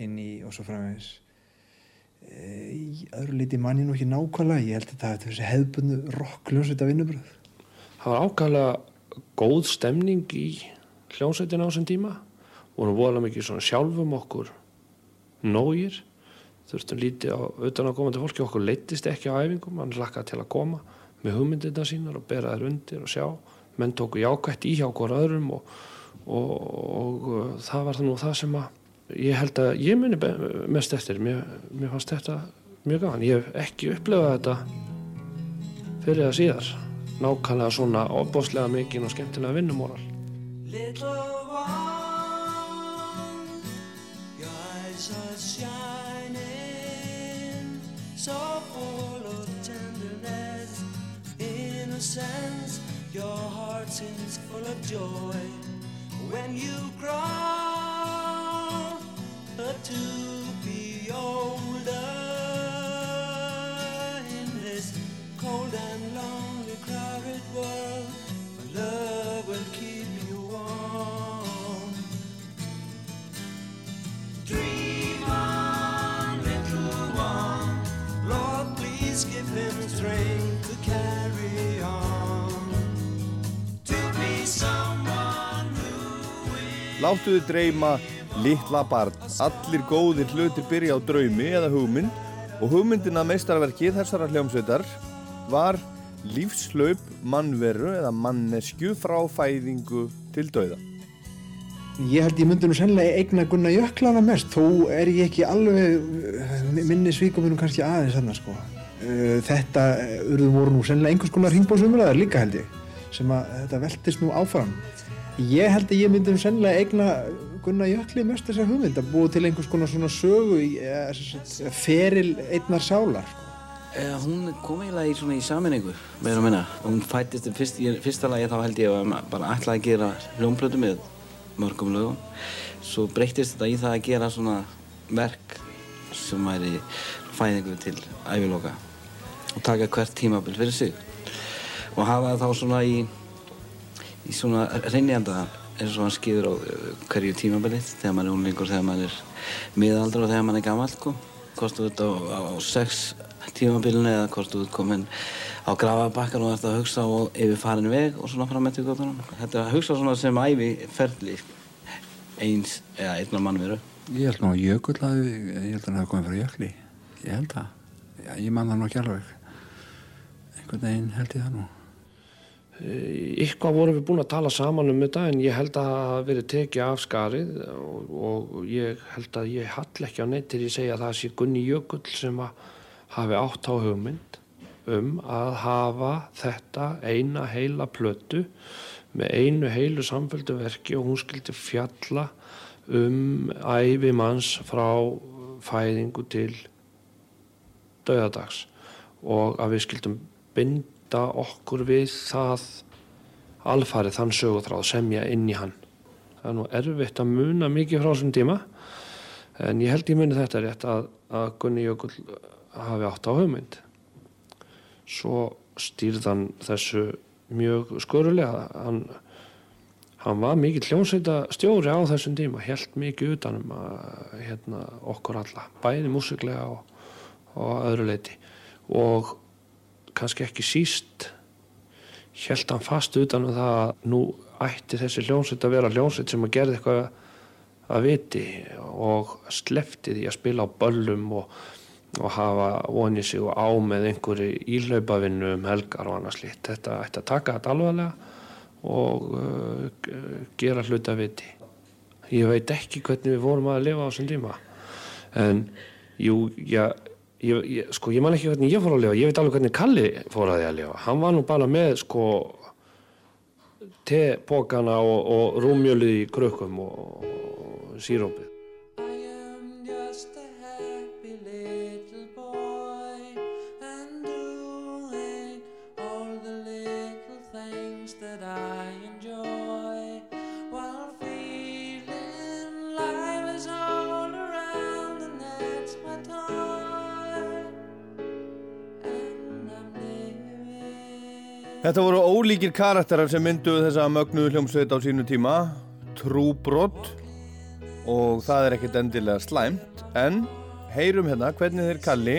inn í og svo framvegis. Í öðru liti manni nú ekki nákvæmlega. Ég held að þetta er þessi hefðbundu rock hljómsveita vinnubröð Það var ákvæmlega góð stemning í hljómsveitina á þessum tíma vorum voðalega mikið svona sjálfum okkur nógir. Þurftum lítið á utan að koma til fólki okkur leittist ekki á æfingum, hann lakkaði til að koma með hugmyndirna sínar og bera þær undir og sjá, menn tóku jákvætt í hjá okkur öðrum og, og, og, uh, það var það nú það sem að ég held að ég muni mest eftir. Mér, mér fannst þetta mjög gaman, ég hef ekki upplefað þetta fyrir það síðar nákvæmlega svona opbóðslega mikinn og skemmtilega vinnumóral so full of tenderness, innocence. Your heart seems full of joy when you grow to Láttuðu dreyma litla barn. Allir góðir hlutir byrja á draumi eða hugmynd og hugmyndin að meistarverki þessara hljómsveitar var lífslaup mannveru eða manneskju frá fæðingu til dauða. Ég held ég myndi nú sennilega eigna Gunnar Jöklana mest, þó er ég ekki alveg eh, minni svíkumunum kannski aðeins þarna sko. Eh, Þetta eh, voru nú sennilega einhvers konar ringbóðsumræðar líka held ég, sem að þetta veltist nú áfram. Ég held að ég myndi nú sennilega eigna Gunnar Jökli mest þessa hugmynd að búa til einhvers konar svona sögu, sagt, feril einnar sálar. Sko. Eh, hún kom eiginlega í svona í saminningu, meira að minna. Hún fættist fyrst, fyrsta lagi þá held ég að bara ætlaði að gera hljómplötu með mörgum lögum. Svo breyttist þetta í það að gera svona verk sem væri fæðingu til æviloka og taka hvert tímabil fyrir sig. Og hafa það þá svona í, í svona reynjanda eins og hann skýður á eh, hverju tímabilið þegar maður er unlingur, þegar maður er miðaldra og þegar maður er gammal, sko. Hvort þú ert á, á, á sex tímabilinu eða hvort þú ert komin á grafabakkar og ert að hugsa á yfir farin veg og svona fram með til gottunum. Þetta að hugsa svona sem ævi ferli eins eða einna mannveru. Ég held nú að Jökull hafi, ég held að hafi komið frá Jökli. Ég held það. Já, ég man það nú ekki alveg. Einhvern veginn held ég það nú. Eitthvað vorum við búin að tala saman um þetta en ég held að það hafi verið tekið af skarið og, og ég held að ég hall ekki á neitt til ég segja að það sé Gunni Jökull sem hafi átt á hugmynd um að hafa þetta eina heila plötu með einu heilu samféldu verki og hún skildi fjalla um æfi manns frá fæðingu til döðadags og að við skildum binda okkur við það alfarið þann sögutráð semja inn í hann. Það er nú erfitt að muna mikið frá þessum tíma en ég held ég muni þetta rétt að, að Gunni Jökull hafi átt á hugmynd. Svo stýrðan þessu mjög skörulega. Hann, hann var mikill hljómsveita stjóri á þessum tíma, held mikið utanum að, hérna, okkur alla, bæði músiklega og, og öðru leiti. Og kannski ekki síst held hann fast utan um það að nú ætti þessi hljómsveit að vera hljómsveit sem að gerði eitthvað að viti og slefti því að spila á böllum og, og hafa vonið sig og á með einhverju íhlaupavinnu um helgar og annað slíkt. Þetta ætti að taka þetta alvarlega og uh, gera hluta viti. Ég veit ekki hvernig við vorum að lifa á þessum tíma en jú, já, ég, ég, sko, ég man ekki hvernig ég fór að lifa, ég veit alveg hvernig Kalli fór að því að lifa. Hann var nú bara með sko tepókana og, og rúmjölið í krökkum og, og sírópið. Þetta voru ólíkir karakterar sem mynduðu þessa mögnuðu hljómsveit á sínu tíma, trúbrott og það er ekkert endilega slæmt, en heyrum hérna hvernig þeir Kalli,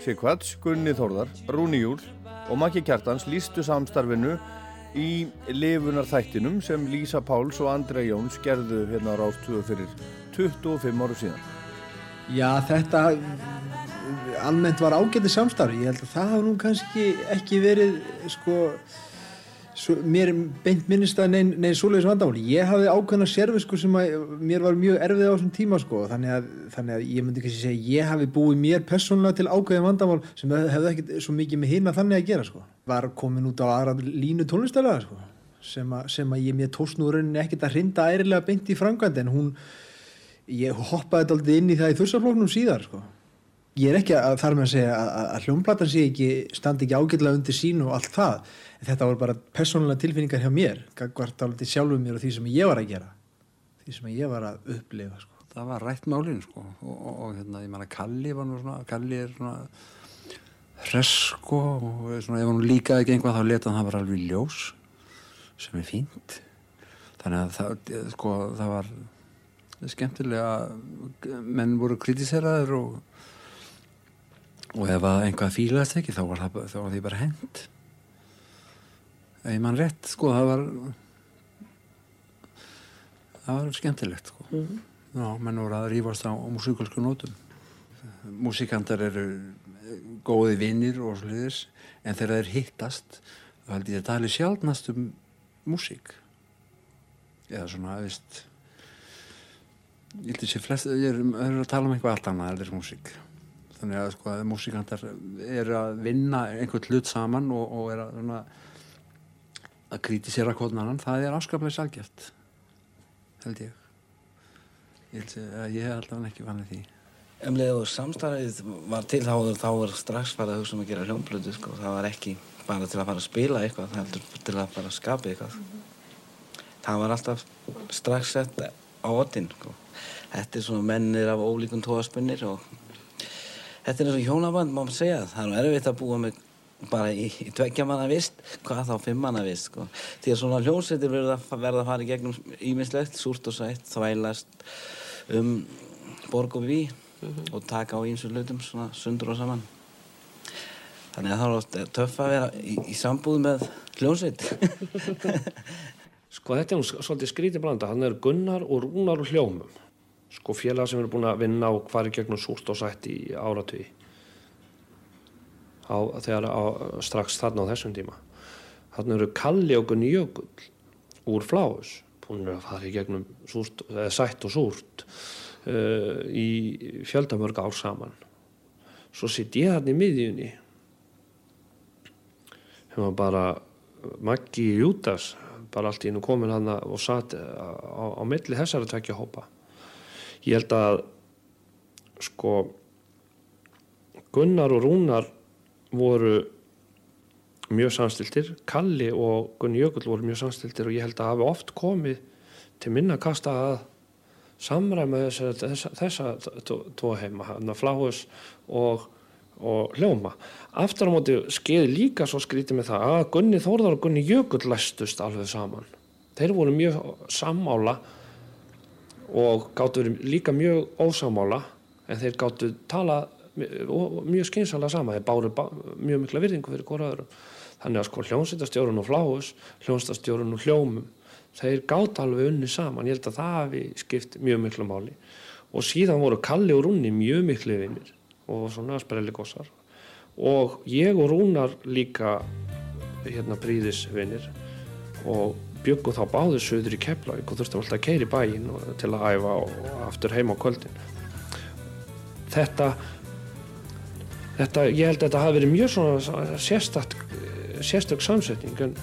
Sigvarts, Gunni Þórðar, Rúni Júl og Maggi Kjartans lístu samstarfinu í lifunar þættinum sem Lísa Páls og Andrea Jóns gerðu hérna á Rástöðu fyrir 25 áru síðan. Já, þetta almennt var ágætið samstarf. Ég held að það hafa nú kannski ekki verið sko svo, mér beint minnist að neinn nein svoleiðis vandamáli, ég hafði ákveðna servisku sem að mér var mjög erfið á þessum tíma sko, þannig að, þannig að ég myndi kannski segja ég hafi búið mér persónulega til ákveðin vandamál sem hefði ekkert svo mikið með hina þannig að gera sko, var komin út á aðra línu tónlistalega sko sem að, sem að ég mér tóst nú rauninni ekkert að hrinda ærilega beint í framkvæmd en hún ég hoppaði aldrei inn í það í þursaflóknum síðar sko. Ég er ekki að þar með að segja að, að, hljómplatan sé ekki standi ekki ágætlega undir sín og allt það. En þetta voru bara persónulega tilfinningar hjá mér gagvart aldrei sjálfum mér og því sem ég var að gera. Því sem ég var að upplifa sko. Það var rætt málin sko. Og, og, og hérna, ég man að Kalli var nú svona, Kalli er svona hress sko og svona ef hann líkaði ekki einhvað þá leta hann var alveg ljós sem er fínt. Þannig að það, sko, það var skemmtilega menn voru kritiseraður og og ef að einhvað fílaðist ekki þá var, það, þá var því bara hend ef mann rétt sko það var það var skemmtilegt sko. Mhm. já, menn voru að rífast á, á músikalsku nótum. Músikantar eru góði vinnir og sliðis en þegar þeir hittast þá held ég að tali sjálfnast um músík. Eða svona, veist ég held að ég er, er að tala um eitthvað allt annað en músík þannig að sko að músíkantar eru að vinna einhvern hlut saman og, og er að svona, að kritisera hvort annan, það er afskaplega salgjart held ég ég held að ég hef alltaf ekki vannið því Um leið og samstarfið var til þá, var strax farið að hugsa um að gera hljómblötu sko. það var ekki bara til að fara að spila eitthvað heldur til að fara að skapa eitthvað það var alltaf strax sett á oddin sko. þetta er svona mennir af ólíkum tóaspunnir og þetta er eins og hjónaband má maður segja. Það er nú erfitt að búa með bara í, í tveggja manna vist. Hvað þá fimm manna vist sko. því að svona hljómsveitir verða, verða að fara í gegnum ímislegt, súrt og sætt, þvælast um borg og ví og taka á ímsu hlutum svona sundur og saman. Þannig að það er oft töff að vera í, í sambúð með hljómsveit. Sko þetta er nú svolítið skrítið blanda, hann er Gunnar og Rúnar og Hljómum. Sko félag sem eru búin að vinna á hvar í gegnum súrt og sætt í áratví. Á, þegar á, strax þarna á þessum tíma. Þarna eru Kalli og Gunni Jökull úr Fláus, búin að fara í gegnum súrt, sætt og súrt uh, í fjöldamörg ár saman. Svo sitt ég þarna í miðjunni. Hefur bara Maggi Jútas bara allt í hennu komin hann og satt á, á, á milli þessara tvekja hópa ég held að sko Gunnar og Rúnar voru mjög samstiltir Kalli og Gunni Jökull voru mjög samstiltir og ég held að hafi oft komið til minna kasta að samræma þessa, þessa, þessa tvo heima, hann að Fláhus og, og Hljóma. Aftur á móti skeiði líka svo skrítið með það að Gunni Þórðar og Gunni Jökull læstust alveg saman. Þeir voru mjög sammála og gáttu verið líka mjög ósamála en þeir gáttu tala mjög skynsalega sama þeir báru bá, mjög mikla virðingu fyrir hvora öðrum. Þannig að sko hljómsveitastjórun og Fláhus hljómsveitastjórun og Hljómum þeir gátt alveg unni saman. Ég held að það hafi skipt mjög miklu máli. Og síðan voru Kalli og Rúni mjög miklu vinnir og svona sprelligossar og ég og Rúnar líka hérna príðisvinnir og bjöggu þá báður söður í Keflavík og þurftum alltaf að keira í bæinn og- til að æfa og aftur heim á kvöldin. Þetta þetta, ég held að þetta hafi verið mjög svona sérstök samsetning en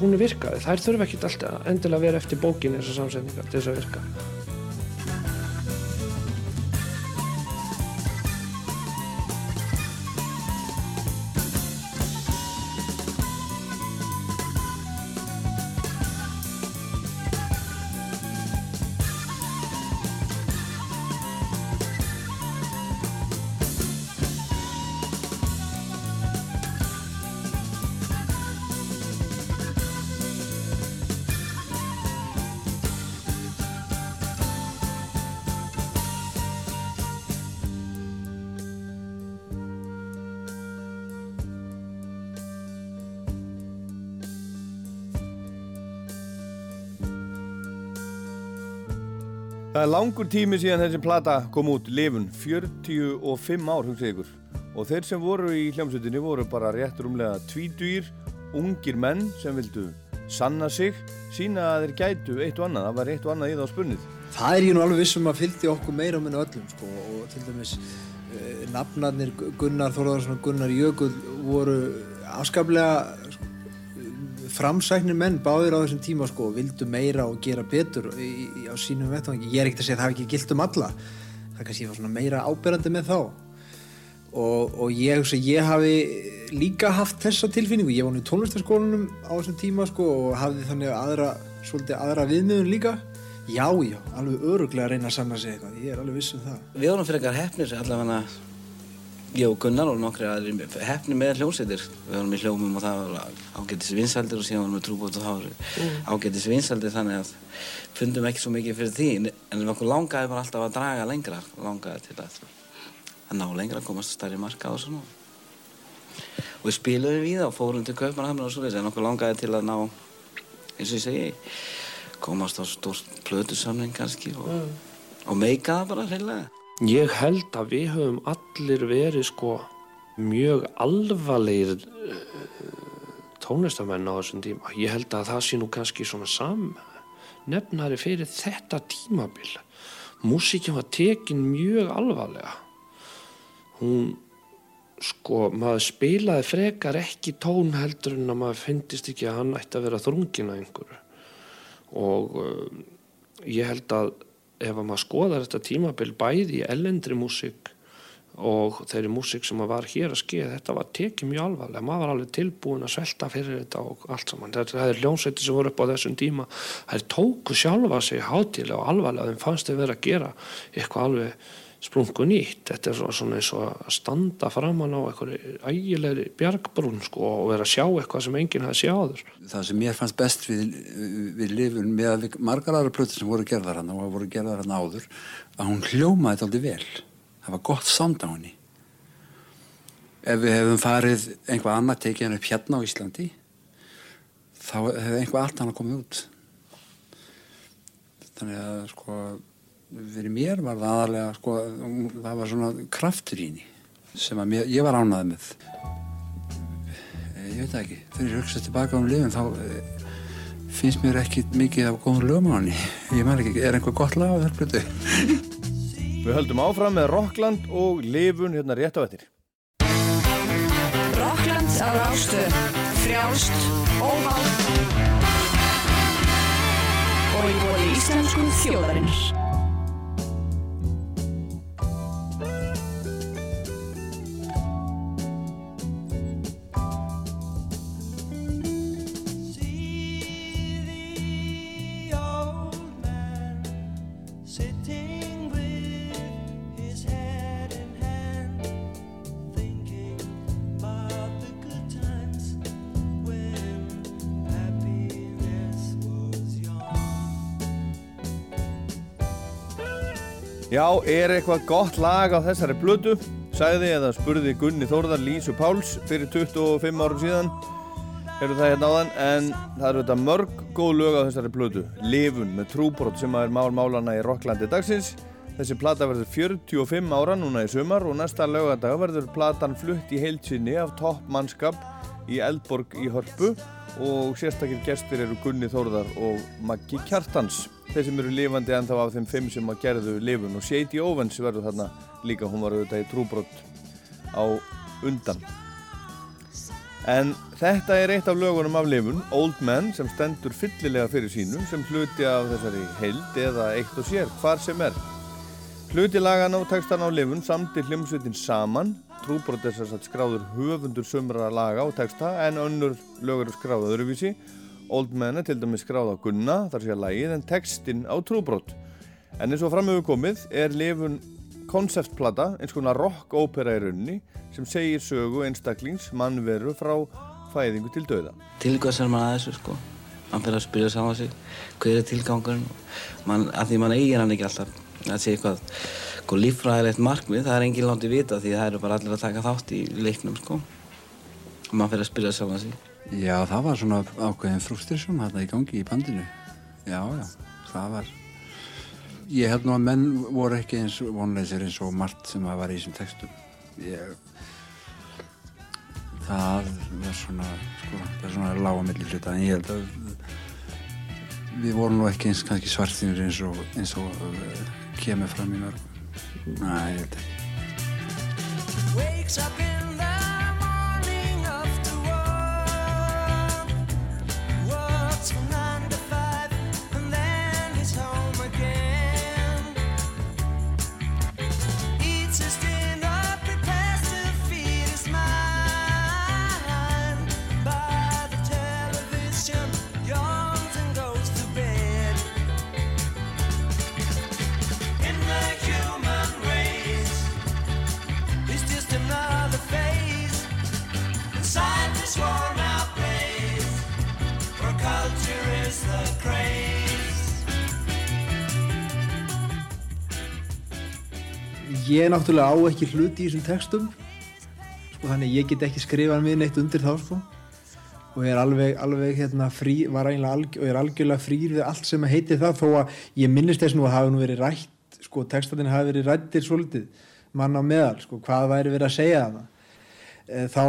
hún er virkaði, þær þurfa ekki alltaf endilega að vera eftir bókinni þessar samsetningar til þess að virka er langur tími síðan þessi plata kom út, Livun, 45 ár, hugsið ykkur. Og þeir sem voru í hljómsveitinni voru bara rétt rúmlega tvítugir, ungir menn sem vildu sanna sig, sína að þeir gætu eitt og annað, það var eitt og annað í það spunnið. Það er ég nú alveg vissum að fylgdi okkur meira minna öllum sko og til dæmis uh, nafnarnir Gunnar Þorðarsson og Gunnar Jökull voru afskaplega framsæknir menn báðir á þessum tíma sko vildu meira og gera betur í, í, á sínum vettvangi. Ég er ekkert að segja að það hafi ekki gilt um alla. Það kannski var svona meira áberandi með þá. Og, og ég, hugsa, ég hafi líka haft þessa tilfinningu. Ég var nú í tónlistaskólanum á þessum tíma sko og hafði þannig aðra, svolítið aðra viðmiðun líka. Já, já, alveg öruglega að reyna að sanna sig eitthvað. Ég er alveg viss um það. Við vorum fyrir eitthvað hefnir allavega ég og Gunnar og nokkri aðrir hefni með hljómsveitir. Við vorum í hljómum og það var ágættis vinsaldir og síðan vorum við trúbót og það var ágættis vinsaldir þannig að fundum ekki svo mikið fyrir því en við okkur langaði bara alltaf að draga lengra langaði til að, að ná lengra komast að stærri marka og svona. Og við spiluðum við það og fórum til Kaupmannhamnar og svo en okkur langaði til að ná eins og ég segi komast á stórt plötusamling kannski og, og meika það bara hreinlega Ég held að við höfum allir verið sko mjög alvarlegir tónlistamenn á þessum tíma. Ég held að það sé nú kannski svona sam nefnari fyrir þetta tímabil. Músíkin var tekin mjög alvarlega. Hún sko, maður spilaði frekar ekki tón heldur en að maður finnist ekki að hann ætti að vera þrungin að einhverju og uh, ég held að ef að maður skoðar þetta tímabil bæði í ellendri músík og þeirri músík sem var hér að skeið, þetta var tekið mjög alvarlega, maður var alveg tilbúin að svelta fyrir þetta og allt saman. Það er ljónsveiti sem voru upp á þessum tíma, þær tóku sjálfa sig hátíðlega og alvarlega, þeim fannst þeir vera að gera eitthvað alveg sprungu nýtt. Þetta er svona- eins og að standa framan á einhverju ægilegri bjargbrún sko, og vera að sjá eitthvað sem enginn hafði séð áður. það sem mér fannst best við, við lifun með að margar aðra plötur sem voru gerðar hann og voru gerðar hann áður að hún hljómaði þetta aldrei vel það var gott sound á henni ef við hefum farið einhvað annað tekið hann upp hérna á Íslandi þá hefur einhvað allt annað komið út þannig að sko fyrir mér var það aðalega sko, það var svona kraftur í henni sem að mér, ég var ánæði með. Ég veit ekki þegar ég hugsa tilbaka um lifin þá eh, finnst mér ekki mikið af góðum lögum á henni. Ég man ekki, er einhver gott lag á þær plötu Við höldum áfram með Rockland og lifun hérna rétt á eftir. Rockland á Rástöð Frjálst, óháð. Og í bóði íslensku þjóðarinnar Já, er eitthvað gott lag á þessari blödu? Sæði eða spurði Gunni Þórðar Lísu Páls fyrir 25 árum síðan. Hefur það hérna áðan, en það eru þetta mörg góð lög á þessari blödu. Lifun með trúbrot sem er mál málana í Rocklandi dagsins. Þessi plata verður 45 ára núna í sumar og næsta lögadag verður platan flutt í heilsinni af toppmannskap í Eldborg í Hörpu og sérstakir gestir eru Gunni Þórðar og Maggi Kjartans. Þeir sem eru lifandi ennþá af þeim fimm sem að gerðu lifun. Og Shady Owens verður þarna líka, hún var auðvitað í trúbrott á undan. En þetta er eitt af lögunum af lifun Old Man sem stendur fyllilega fyrir sínu sem hluti af þessari heild eða eitt og sér, hvar sem er Hluti lagana og textan á lifun samti hljómsveitin saman. Trúbrot er að skráður höfundur sumra laga og texta en önnur lög eru skráð öðruvísi. Old Man er til dæmis skráð á Gunna, þar sé að lagið, en textin á Trúbrot. En eins og framöfu komið er lifun konceptplata, eins konar rock-ópera í raunni, sem segir sögu einstaklings mannveru frá fæðingu til döða. til hvað ser maður að þessu sko mann fyrir að spyrja saman sig hver er tilgangurinn að því mann eigir hann ekki alltaf að sé eitthvað sko, líffræðilegt markmið það er engin láti vita því það eru bara allir að taka þátt í leiknum sko og mann fyrir að spyrja saman sig Já, það var svona ákveðin frustration þarna í gangi í bandinu. Já, já, það var... Ég held nú að menn voru ekki eins vonleysir eins og margt sem það var í þessum textum. Ég... Það var svona, sko, það er svona lága milli hluta, en ég held að við vorum nú ekki eins kannski svartinir eins og, eins og kemur fram í mörgum. Næ, ég held ekki. Ég náttúrulega á ekki hluti í þessum textum sko, þannig ég get ekki skrifað mér neitt undir þá sko. og ég er alveg, alveg hérna, frí, var eiginlega og ég er algjörlega frýr við allt sem heitir það þó að ég minnist þess nú að hafi nú verið rætt sko, textatinn hafi verið rættir svolítið mann á meðal, sko, hvað væri verið að segja það þá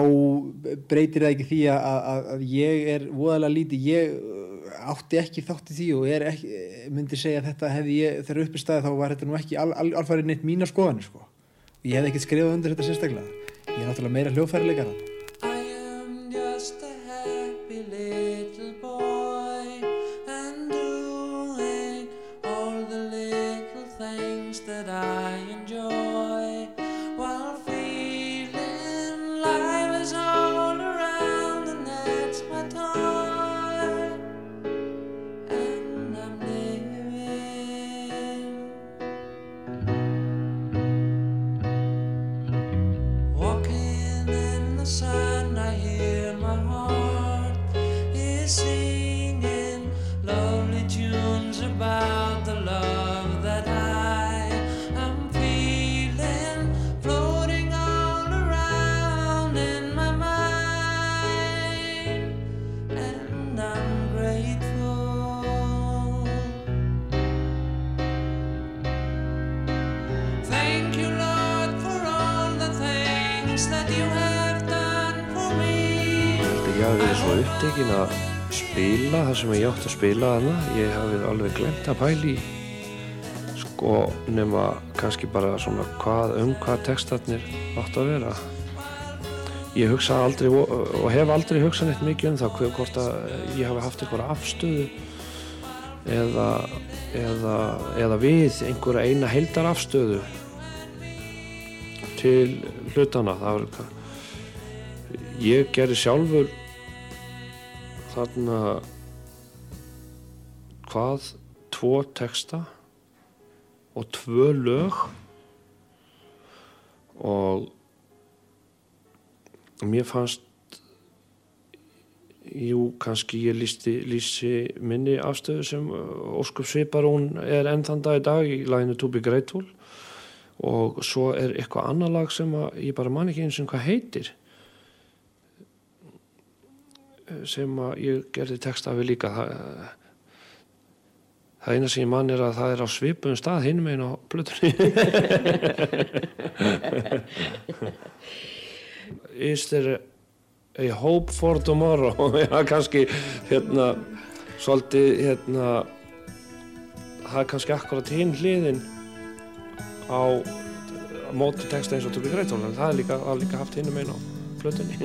breytir það ekki því að, að, að ég er voðalega lítið, ég uh, átti ekki þátt í því og ekki, myndi segja að þetta hefði ég, þegar uppi staði þá var þetta nú ekki al, al, alfarið neitt mína skoðanir sko. Ég hefði ekkert skrifað undir þetta sérstaklega. Ég er náttúrulega meira hljóðfærileikara. I átti að spila þarna. Ég hafi alveg glemt að pæli sko nema kannski bara svona hvað, um hvað textarnir átt að vera. Ég hugsa aldrei og og hef aldrei hugsað neitt mikið um það hver, hvort að ég hafi haft einhverja afstöðu eða, eða, eða við einhverja eina heildar afstöðu til hlutana. Það var eitthvað ég gerði sjálfur þarna hvað tvo texta og tvö lög og mér fannst jú, kannski ég lýsti, lýsi minni afstöðu sem uh, óskup svipar hún er enn þann dag í dag í laginu To Be Grateful og svo er eitthvað annar lag sem ég bara man ekki eins og hvað heitir sem ég gerði texta við líka. Það, það eina sem ég man er að það er á svipum stað hinum einn á plötunni. Is there a hope for tomorrow? Já kannski hérna svolítið hérna það er kannski akkurat hinn hliðin á móti texta eins og Tubi Greitól en það er líka, það er líka haft hinum einn á plötunni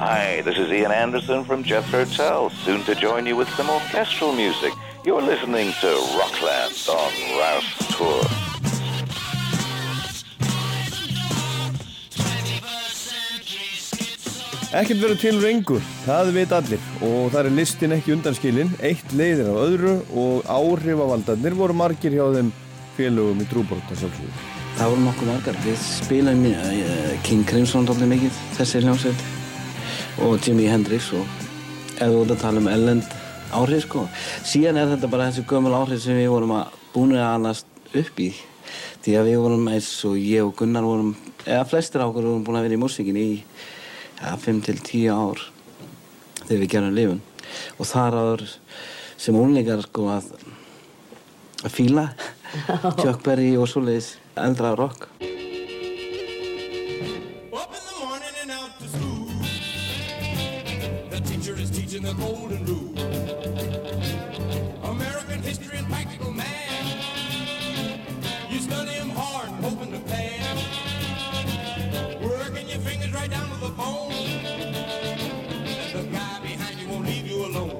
Hi, this is Ian Anderson from Jethro Tull, soon to join you with some orchestral music. You're listening to Rockland on Rouse Tour. Ekkert verður til rengur, það veit allir og það er listin ekki undanskilin, eitt leiðir af öðru og áhrifavaldarnir voru margir hjá þeim félögum í trúborta sjálfsögur. Það voru nokkuð margar. Við spilaðum uh, King Crimson doldið mikið, þessi hljómsveit og Jimi Hendrix og við vorum að tala um ellend áhrif sko. Síðan er þetta bara þessi gömul áhrif sem við vorum að búin að annast upp í. Því að við vorum eins og ég og Gunnar vorum, eða flestir á okkur vorum búin að vera í músíkin í ja, 5 til 10 ár þegar við gerum lifun. Og þar áður sem únleikar sko að, að fíla Chuck Berry og svoleiðis eldra rock. The golden rule. American history and practical math. You study them hard hoping to pass. Working your fingers right down to the bone. The guy behind you won't leave you alone.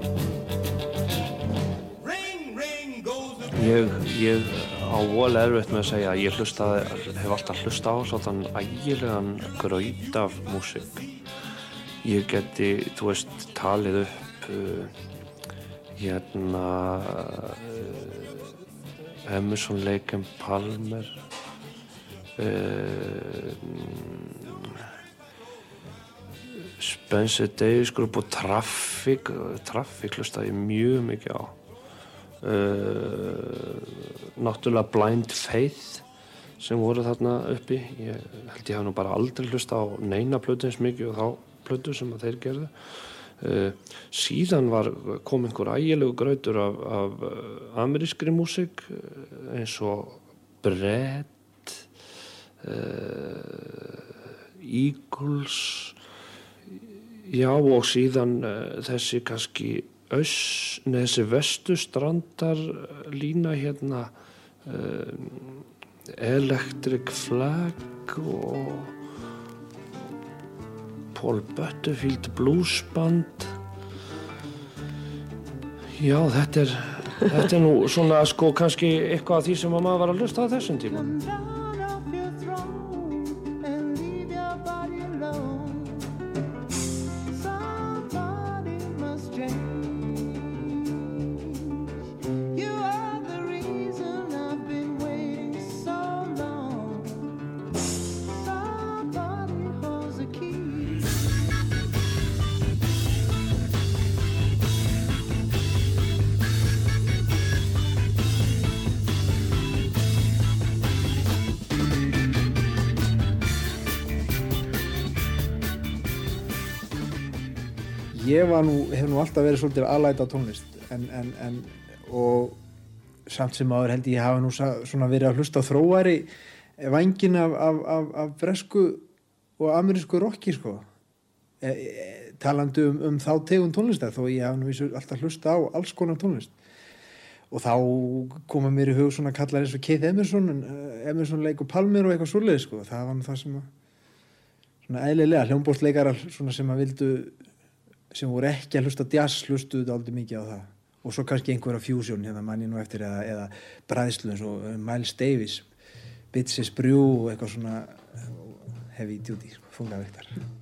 Ring, ring goes the Ég, ég á vol erfitt með að segja að ég hlustaði, hef alltaf hlusta á svona ægilegan graut af músík. Ég geti, þú veist, talið upp uh, hérna uh, Emerson, Lake and Palmer uh, Spencer Davis Group og Traffic Traffic hlustaði ég mjög mikið á. Uh, náttúrulega Blind Faith sem voru þarna uppi. Ég held ég hef nú bara aldrei hlusta á neina plötu eins mikið og þá plötu sem þeir gerðu. Uh, síðan var, kom einhver ægilegu grautur af, af uh, amerískri músík uh, eins og Brett Eagles já og síðan þessi kannski öss, neð, þessi vestustrandar lína hérna uh, Electric Flag og Paul Butterfield Blues Band Já, þetta er þetta er nú svona sko kannski eitthvað af því sem að maður var að lusta á þessum tíma ég var nú, hef nú alltaf verið svolítið aðlæta á tónlist en, en, en og samt sem áður held ég hafa nú svona verið að hlusta á þróari vangin af, af, af, af bresku og amerísku rocki sko. E, e, talandi um, um þá tegund tónlistar þó ég hafa nú alltaf hlusta á alls konar tónlist. Og þá koma mér í hug svona kallar eins og Keith Emerson en, uh, Emerson leik og Palmer og eitthvað svoleið sko. Það var nú það sem að svona eðlilega hljómbóstleikarar svona sem að vildu sem voru ekki að hlusta jazz hlustuðu aldrei mikið á það. Og svo kannski einhverja fusion hérna manni nú eftir eða, eða bræðslu eins og uh, Miles Davis Bitches Brew og eitthvað svona uh, heavy duty, sko,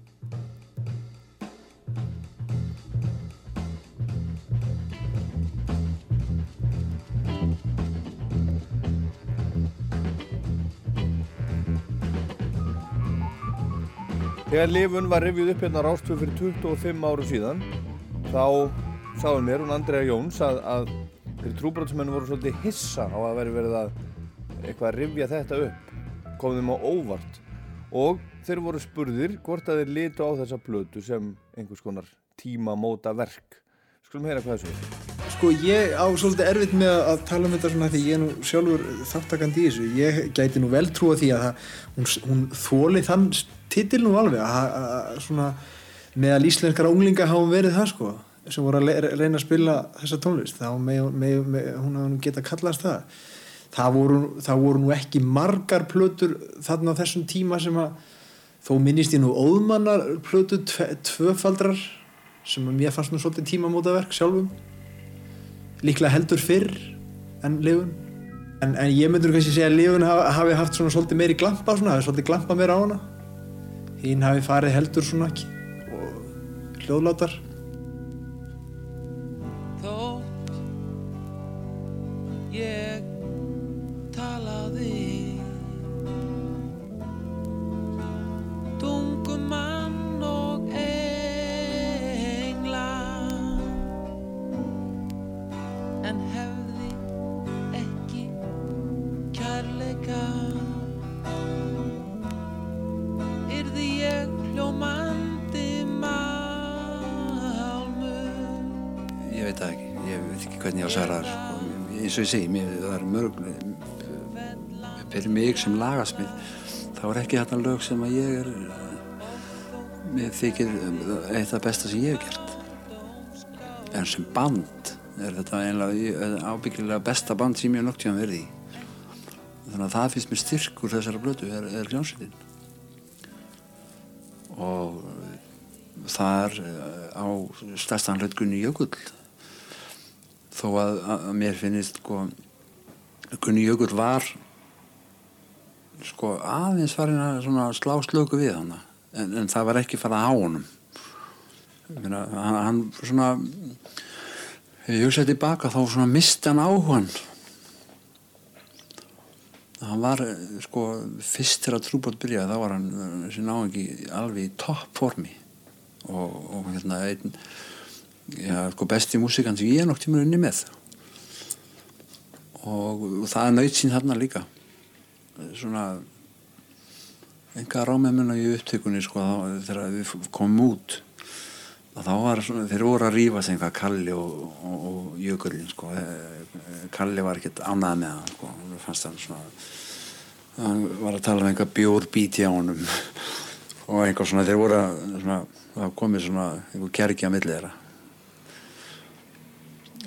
Þegar lifun var rifjuð upp hérna Rástvö fyrir 25 áru síðan þá sáðu mér, hún Andrea Jóns að, að þeir trúbrotsmenn voru svolítið hissa á að veri verið að eitthvað að rifja þetta upp kom þeim á óvart. Og þeir voru spurðir hvort að þeir litu á þessa plötu sem einhvers konar tímamóta verk Skulum heyra hvað þessu er Sko ég á svolítið erfitt með að tala um þetta svona því ég er nú sjálfur þáttakandi í þessu. Ég gæti nú vel trúa því að það, hún, hún þóli þann titil nú alveg að, svona meðal íslenskara unglinga hafa verið það sko sem voru að reyna að spila þessa tónlist þá með, með, með, hún hafa nú geta kallast það. Það voru, það voru nú ekki margar plötur þarna á þessum tíma sem að þó minnist ég nú óðmannar plötu tve, tvöfaldrar sem að mér fannst nú svolítið tímamótaverk sjálfum. Líklega heldur fyrr en lifun en, en ég myndur kannski segja að lifun hafi haft svona svolítið meiri glampa svona, hafi svolítið glampa meira á hana hinn hafi farið heldur svona ekki og hljóðlátar og ég segi, mér, það er mörg fyrir mig sem lagasmið þá er ekki þetta lög sem að ég er mér þykir eitt af besta sem ég hef gert. En sem band er þetta einlega ábyggilega besta band sem ég hef nokt tíðan verið í. Þannig að það finnst mér styrkur þessara blötu er, er hljómsveitin. Og þar á stærstan hlut Gunni Jökull þó að, að mér finnist sko, Gunni Jökull var sko aðeins farin að svona slá slöku við hana en, en það var ekki farað á honum. Meina, hann, hann svona ef ég hugsaði tilbaka þá svona misti hann áhugan hann var eh, sko fyrst þegar trúbót byrjaði þá var hann eh, þessi náingi alveg í toppformi. Og, og hérna einn já, sko besti músikan sem ég er nokk tíma unni með og, og það er nöyt sín þarna líka svona enga rámemuna í upptökunni sko þá, þegar við komum út þá var svona, þeir voru að rífa sig eitthvað Kalli og, og, og Jökullin sko. Eh, Kalli var ekkert ánæða með hann sko. hann fannst hann svona hann var að tala um eitthvað bjór bíti á honum og eitthvað svona þeir voru að svona, það komið svona einhver kergi á milli þeirra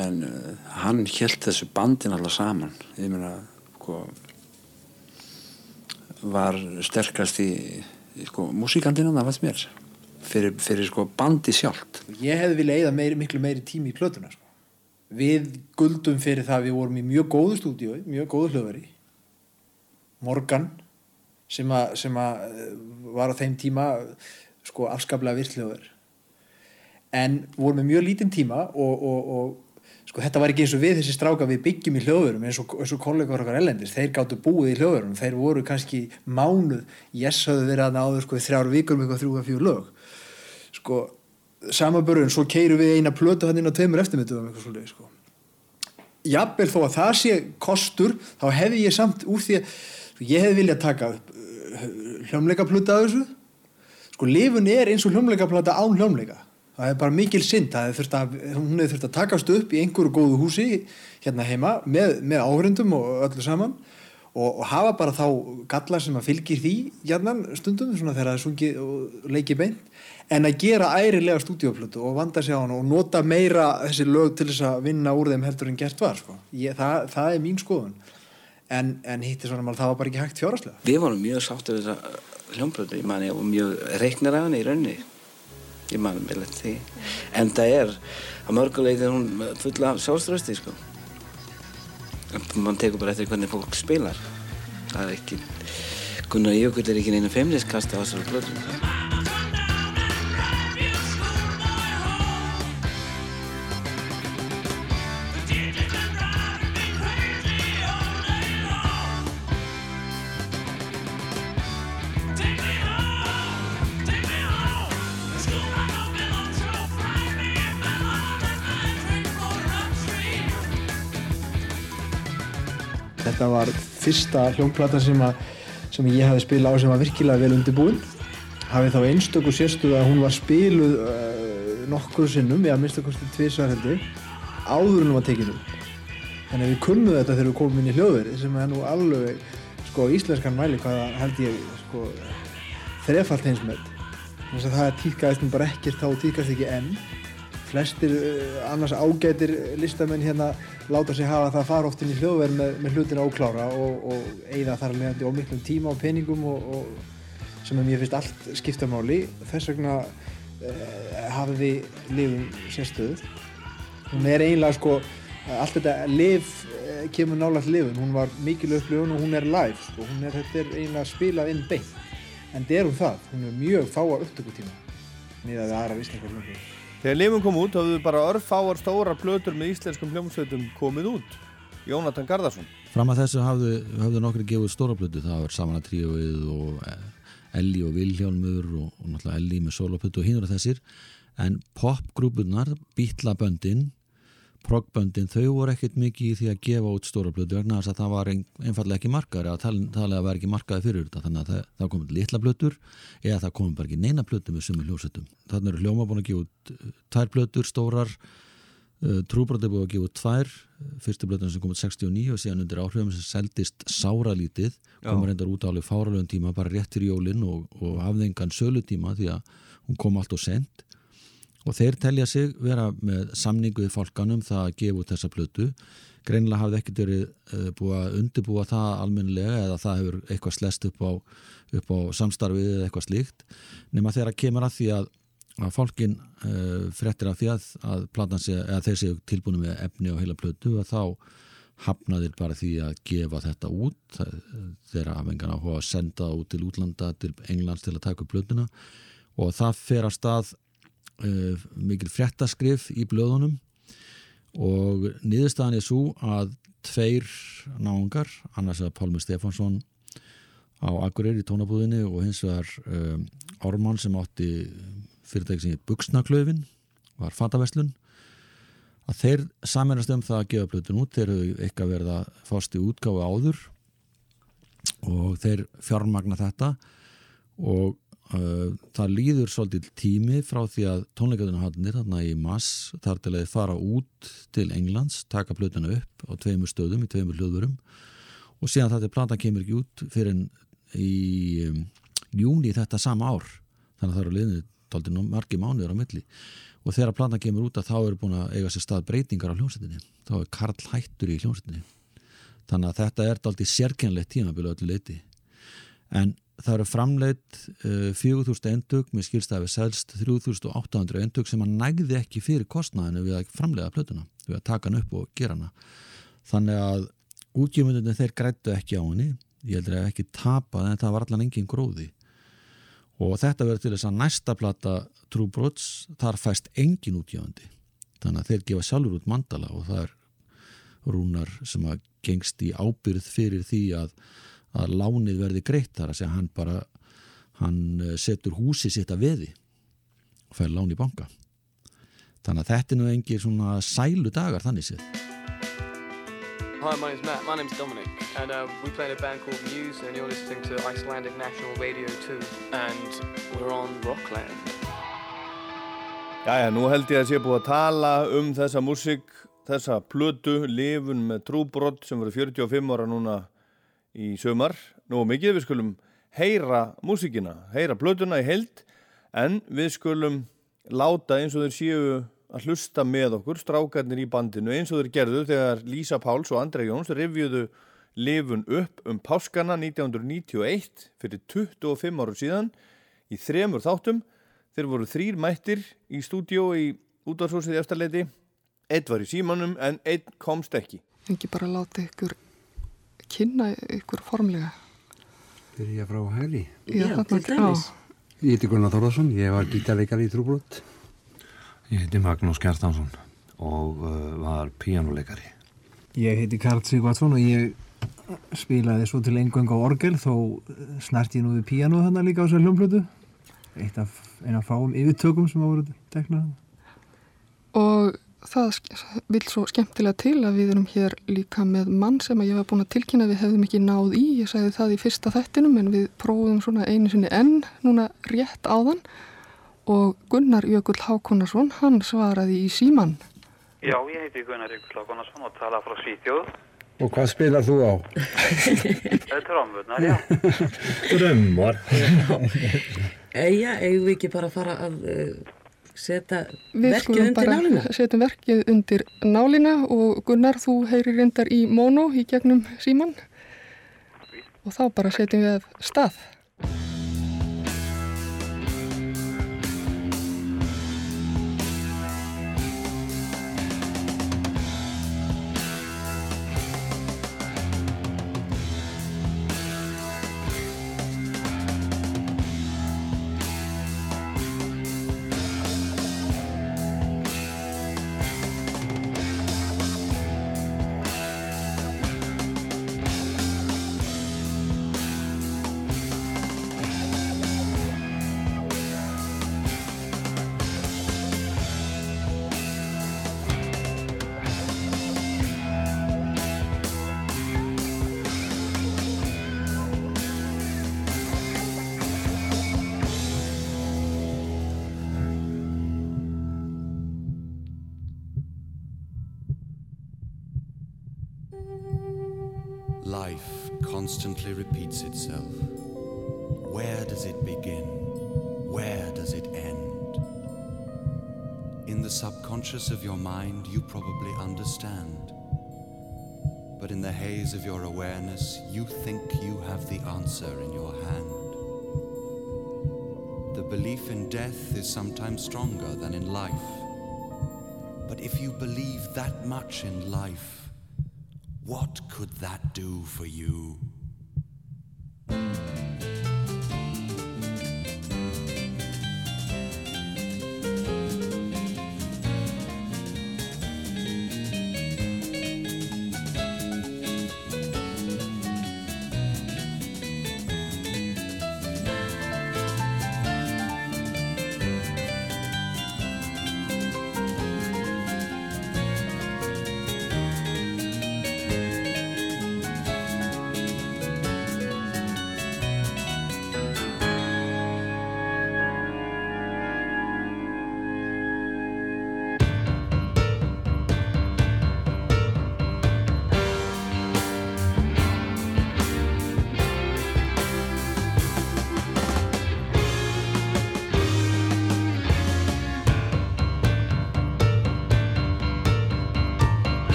en uh, hann held þessu bandin alltaf saman. Ég meina sko, var sterkast í, í sko, músíkandina það fannst mér. Fyrir, fyrir sko, bandi sjálft. Ég hefði viljað eyða meiri, miklu meiri tími í plötuna sko. Við guldum fyrir það að við vorum í mjög góðu stúdíu, mjög góðu hljóðveri. Morgan sem að, sem að eh, var á þeim tíma sko afskaplega virt hljóðver en vorum með mjög lítinn tíma og, og, og sko þetta var ekki eins og við þessi stráka við byggjum í hljóðverum eins og, og kollegar okkar ellendis, þeir gáttu búið í hljóðverum. Þeir voru kannski mánuð yes höfðu verið að náður sko þrjár vikur með eitthvað þrjú að fjú lög. Sko samabörun, svo keiru við eina plötu hann inn á tveimur eftirmynduðum eitthvað svolítið sko. Jafnvel þó að það sé kostur þá hefði ég samt úr því að sko, ég hefði viljað taka upp hljómleika plötu af þessu. Sko lifun er eins og hljómleika plata án hljómleika það er bara mikil synd. Að, hún hefur þurft að takast upp í einhverju góðu húsi hérna heima með, með áhrindum og öllu saman og, og hafa bara þá galla sem að fylgir því hérna stundum svona þegar það er sungið og leikið beint en að gera ærilega stúdíoplötu og vanda sig á hann og nota meira þessi lög til þess að vinna úr þeim heldur en gert var sko. ég, það, það er mín skoðun. En, en hitti svona mál það var bara ekki hægt fjáraslega Við vorum mjög sáttu við þessa hljómbröðu, ég man ég var mjög reiknir af henni í raunni ég man með lett því en það er að mörguleiti hún fulla af sjálfströsti sko. Mann tekur bara eftir hvernig fólk spilar. Það er ekki Gunnar Jökull er ekki neina feimniskast á þessari blödu þetta var fyrsta hljómplata sem, að, sem ég hafi spilað á sem var virkilega vel undirbúin. Hafið þá einstöku sérstuð að hún var spiluð uh, nokkru sinnum, eða minnst að kosti tvisvar heldur áður en hún var tekinu þannig að við kunnum þetta þegar við komum inn í hljóðveri sem er nú alveg sko íslenskan mæli hvaða held ég sko þrefalt með þess að það týrkaðist nú bara ekkert þá týrkast ekki enn flestir uh, annars ágætir listamenn hérna láta sig hafa það að fara oft inn í hljóðverð með, með hlutina óklára og, og eigða þar leðandi ómiklum tíma og peningum og, og sem að mér finnst allt skipta máli. Þess vegna uh, hafiði lifum sérstöðu hún er eiginlega sko allt þetta liv uh, kemur nálega lifun, hún var mikil upplifun og hún er live sko, hún er, þetta er eiginlega spilað inn beint. En þetta er hún það, hún er mjög fáa upptökutíma miðað við aðra vísningar hljóðverð Þegar Lifun kom út hafðu bara örfáar stóra plötur með íslenskum hljómsveitum komið út. Jónatan Garðarsson. Fram að þessu hafðu, hafðu nokkri gefið stóra plötu, það var Samana Tríóið og eh, Elli og Vilhjálmur og, og náttúrulega Elli með soloplötu og hinn og þessir en popgrúpunar, bítlaböndin proggböndin, þau voru ekkert mikið í því að gefa út stóra plötu vegna þess að það var ein, einfallega ekki markaður eða talið að vera ekki markaði fyrir þetta þannig að það, það komið litla plötur eða það komið bara ekki neina plötu með sumur hljósettum þannig eru hljóma búin að gefa út uh, tvær plötur stórar uh, trúbrot er búin að gefa út tvær fyrstu plötun sem komið 69 og síðan undir áhrifum sem seldist sáralítið komið reyndar út álega fáralögum tíma bara rétt fyrir jólinn og, og hafðengan sölutíma því að hún kom allt og sent og þeir telja sig vera með samningu við fólkanum það að gefa út þessa plötu. Greinlega hafði ekkert verið uh, búið að undirbúa það almennilega eða það hefur eitthvað slest upp á, upp á samstarfið eða eitthvað slíkt. Nema þegar að kemur að því að, að fólkin uh, frettir af því að, að sé, eða þeir séu tilbúinu með efni og heila plötu að þá hafnaðir bara því að gefa þetta út. Þeirra hafengan að senda út til útlanda til Englands til að taka upp plötuna. Og það fer að stað mikil fréttaskrif í blöðunum og niðurstaðan er svo að tveir náungar, annars að Pálmi Stefánsson á Akureyri í tónabúðinni og hins vegar um, Ármann sem átti heit Buxnaklöfin var fataverslun að þeir saminast um það að gefa blötun út. Þeir hefur eitthvað verið að fást í útgáfu áður og þeir fjármagna þetta og það líður svolítið tími frá því að tónleikaðunarhaldinir þarna í mass þar til að þið fara út til Englands, taka plötuna upp á tveimur stöðum í tveimur hljóðurum og síðan til platan kemur ekki út fyrir en í um, júni þetta sama ár. Þannig að það eru liðnir daldið margi mánuður á milli. Og þegar platan kemur út að þá eru búin að eiga sér stað breytingar á hljómsettinni þá er Karl hættur í hljómsettinni þannig að þetta er daldið sérkennlegt tímabili öllu leiti en það eru framleitt uh, 4000 endug með skilstafi selst 3800 endug sem að nægði ekki fyrir kostnaðinu við að framleiða plötuna við að taka hann upp og gera hana. Þannig að útgjöfundinu þeir grættu ekki á henni. Ég heldur að ekki tapað en það var allan engin gróði. Og þetta verður til þess að næsta plata True Broads, þar fæst engin útgjöfundi þannig að þeir gefa sjálfur út mandala og það er rúnar sem að gengst í ábyrð fyrir því að, að lánið verði greitt þar að segja hann bara hann eh, setur húsi sitt að veði og fær lán í banka. Þannig að þetta er nú engin svona sælu dagar þannig séð. Hi, my name's Matt. My name's Dominic, and uh, we play in a band called Muse, and you're listening to Icelandic National Radio 2, and we're on Rockland. Jæja, nú held ég að sé búið að tala um þessa músík, þessa plötu, lifun með trúbrott sem voru 45 ára núna í sömar. Nú mikið við skulum heyra músíkina, heyra plötuna í held, en við skulum láta eins og þeir séu að hlusta með okkur, strákarnir í bandinu, eins og þeir gerðu þegar Lísa Páls og Andrei Jóns revjuðu lifun upp um páskana 1991 fyrir 25 áru síðan í þremur þáttum. Þeir voru þrýr mættir í stúdíó í útvarsósið eftirleiti. Eitt var í símanum en einn komst ekki. Engi bara láta ykkur kynna ykkur formlega. Byrja frá hæri. Já, Já, til dæmis. Ég heiti Gunnar Þórðarsson, ég var gítarleikari í Trúbrot. Ég heiti Magnús Kjartansson og uh, var píjánuleikari. Ég heiti Karl Sigvardsson og ég spilaði svo til engöng á orgel þó snart ég nú við píjánu þannig líka á þessar hljómblötu. Eitt af eina fáum yfirtökum sem hafa voruð teknað. Og það vill svo skemmtilega til að við erum hér líka með mann sem að ég var búin að tilkynna við hefðum ekki náð í. Ég sagði það í fyrsta þættinum en við prófum svona einu sinni enn núna rétt áðan og Gunnar Jökull Hákonarsson, hann svaraði í síman. Já, ég heiti Gunnar Jökull Hákonarsson og tala frá Svíþjóð. Og hvað spilar þú á? Það er trómvöldnar, já. Drömmar. Eja, eigum við ekki bara að fara að uh, setja verkið undir nálina? setjum verkið undir nálina og Gunnar, þú heyrir reyndar í móno í gegnum síman og þá bara setjum við stað. Of your awareness, you think you have the answer in your hand. The belief in death is sometimes stronger than in life. But if you believe that much in life, what could that do for you?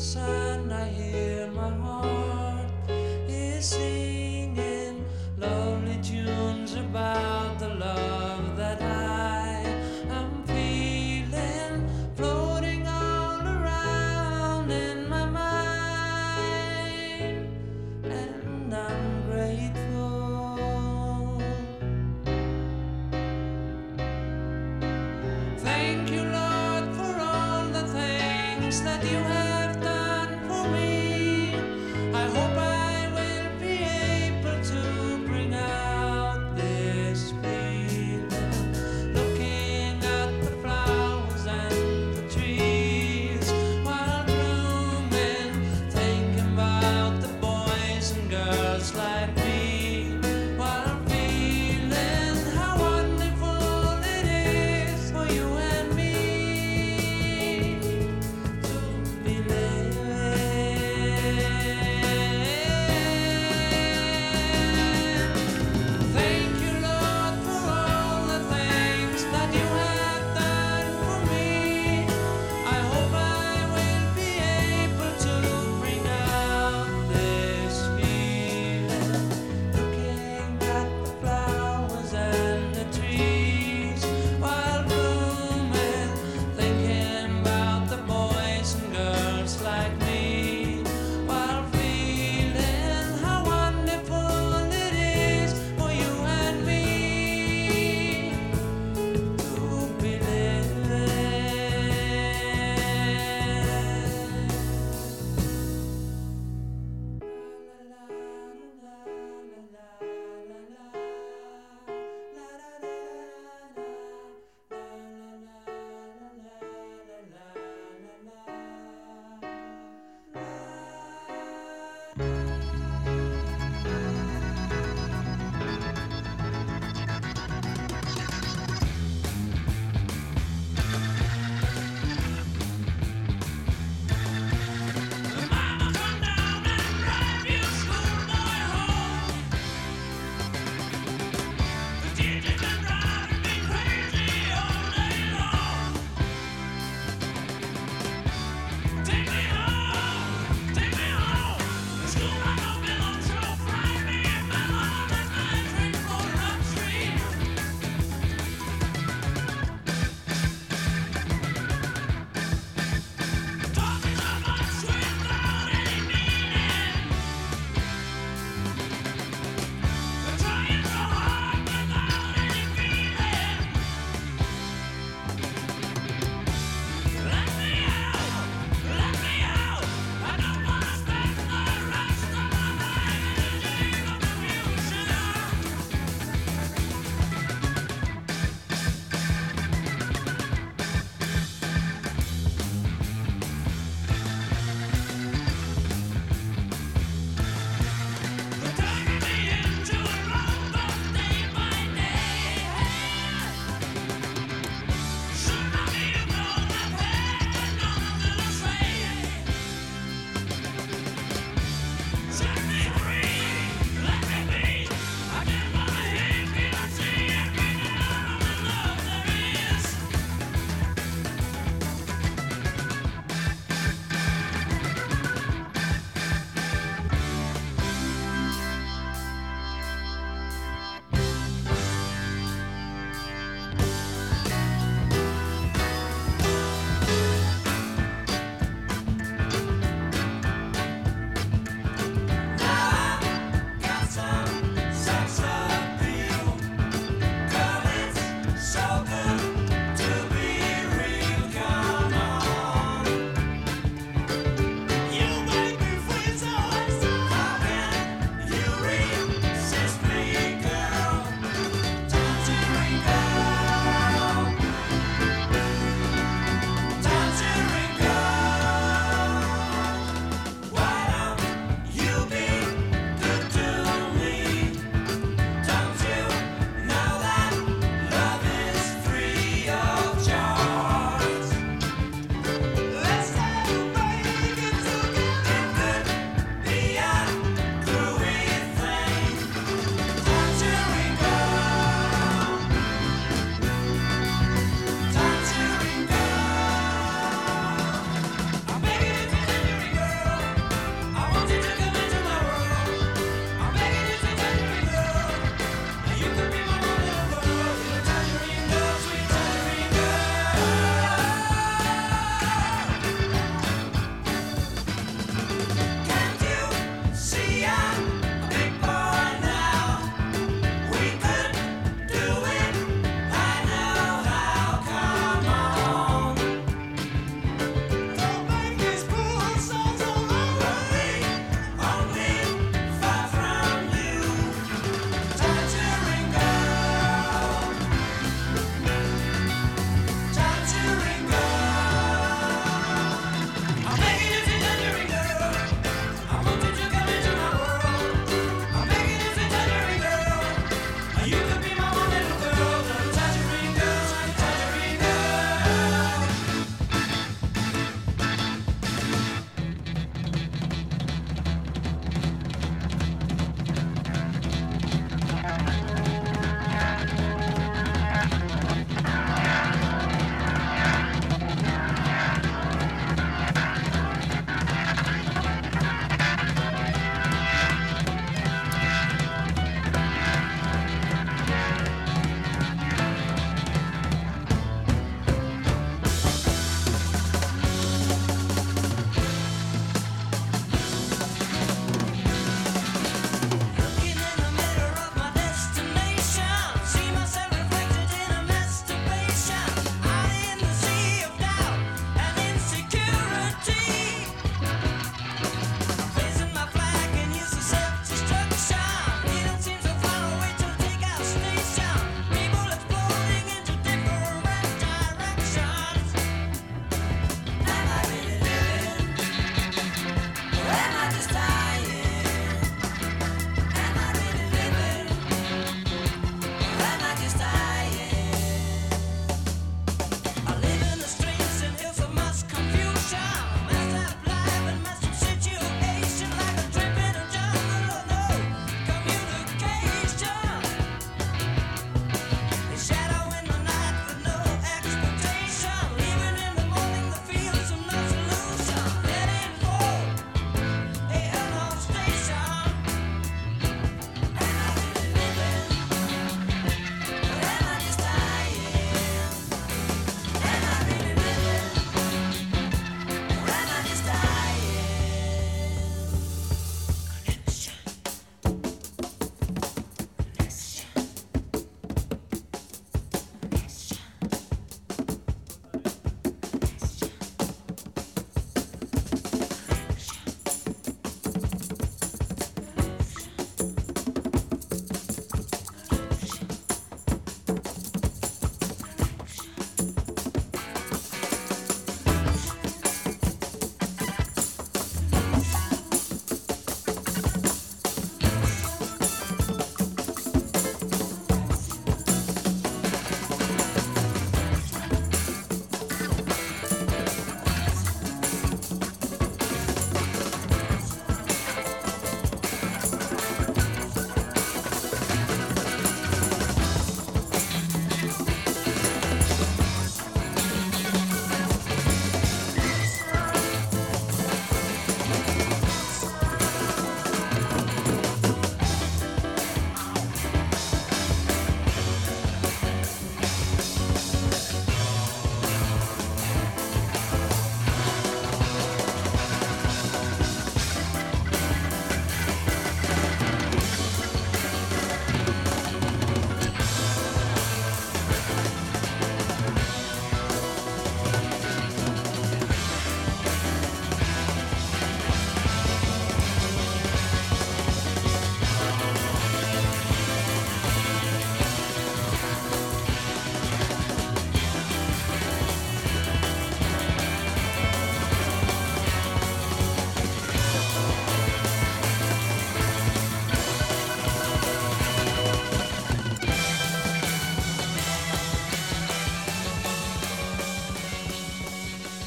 In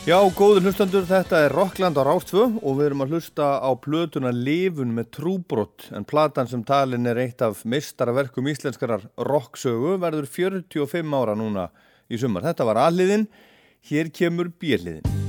Já, góður hlustandur, þetta er Rockland á Rástfö og við erum að hlusta á plötuna Livun með trúbrott en platan sem talin er eitt af meistaraverkum íslenskarar rocksögu verður 45 ára núna í sumar. Þetta var aðliðin, hér kemur björliðin.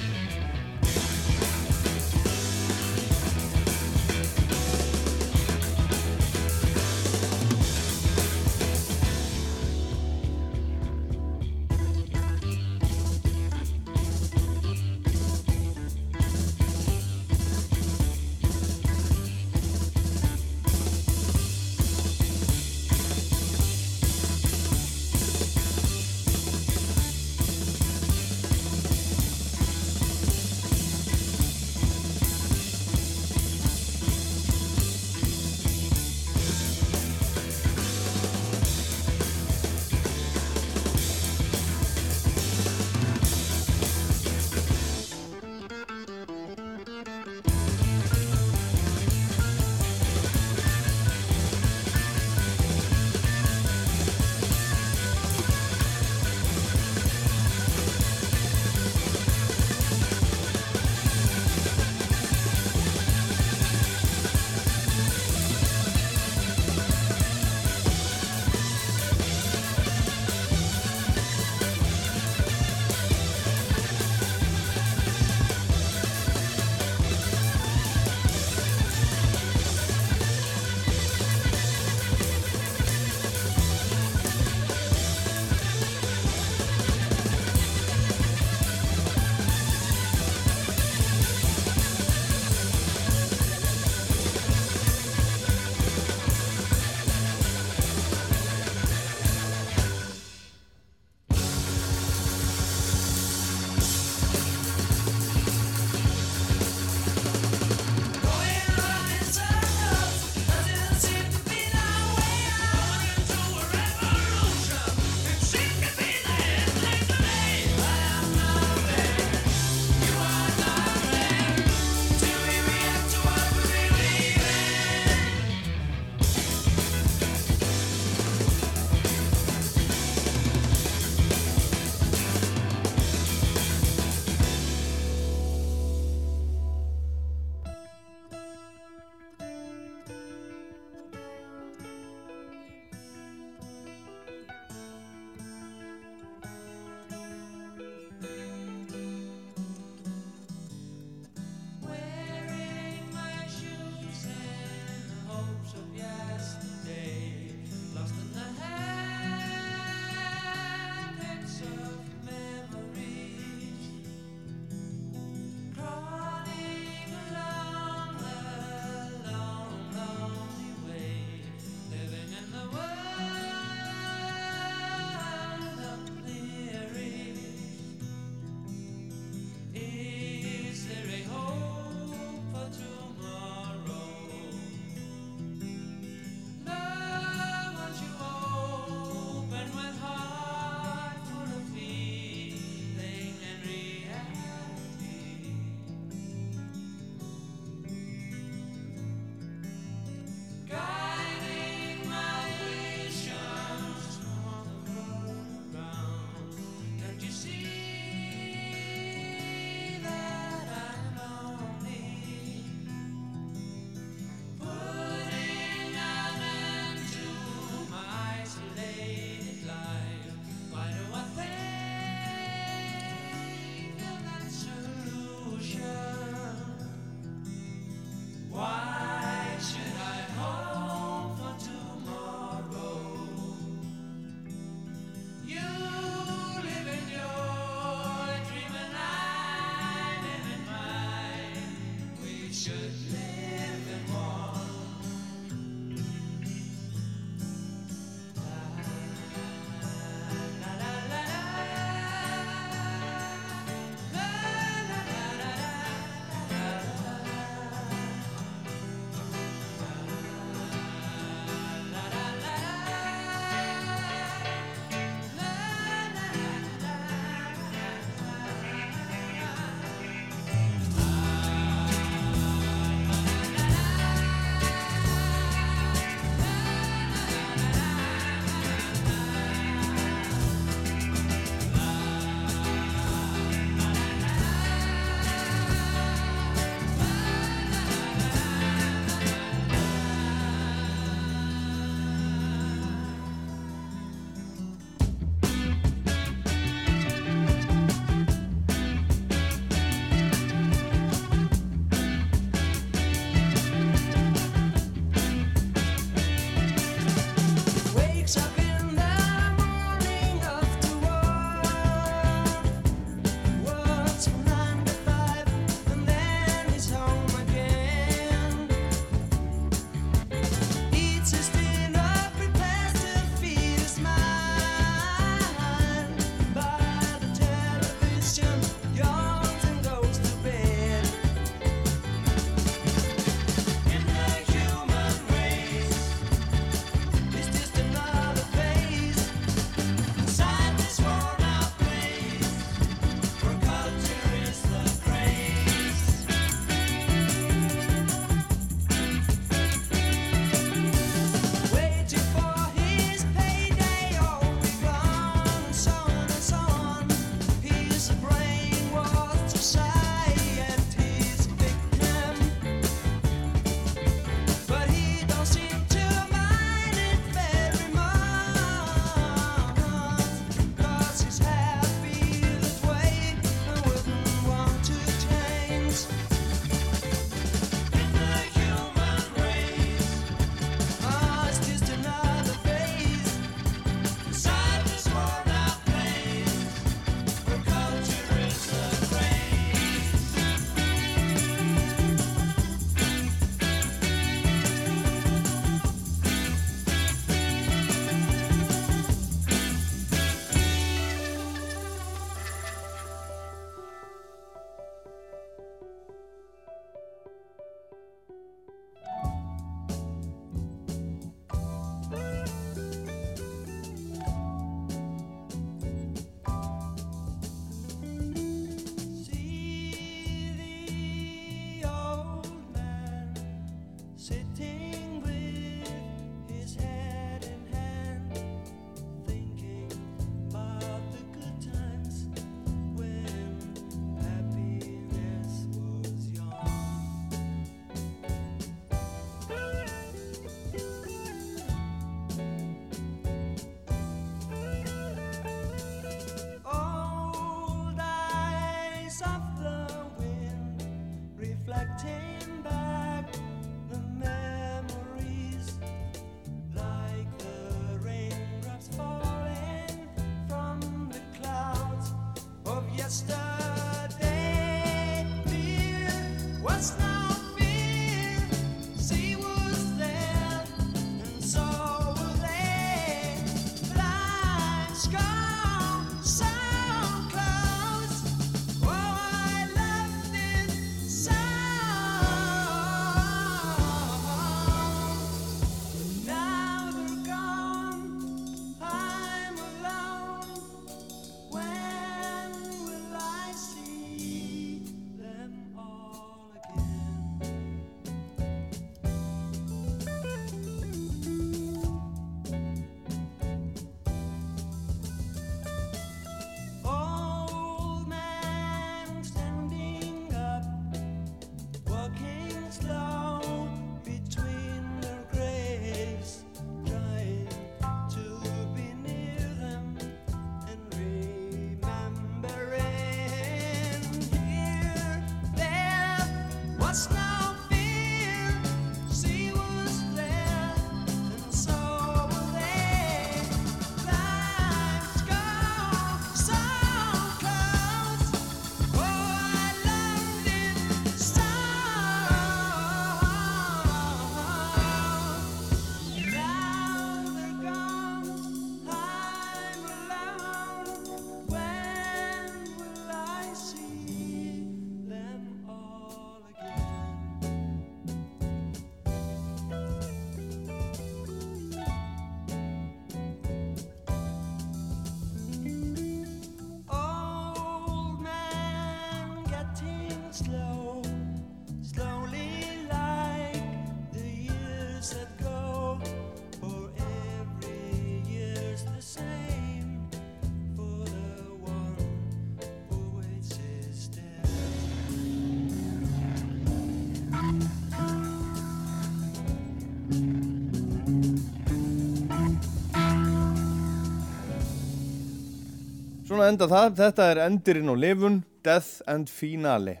Enda það, þetta er endirinn á lifun, Death and Finale.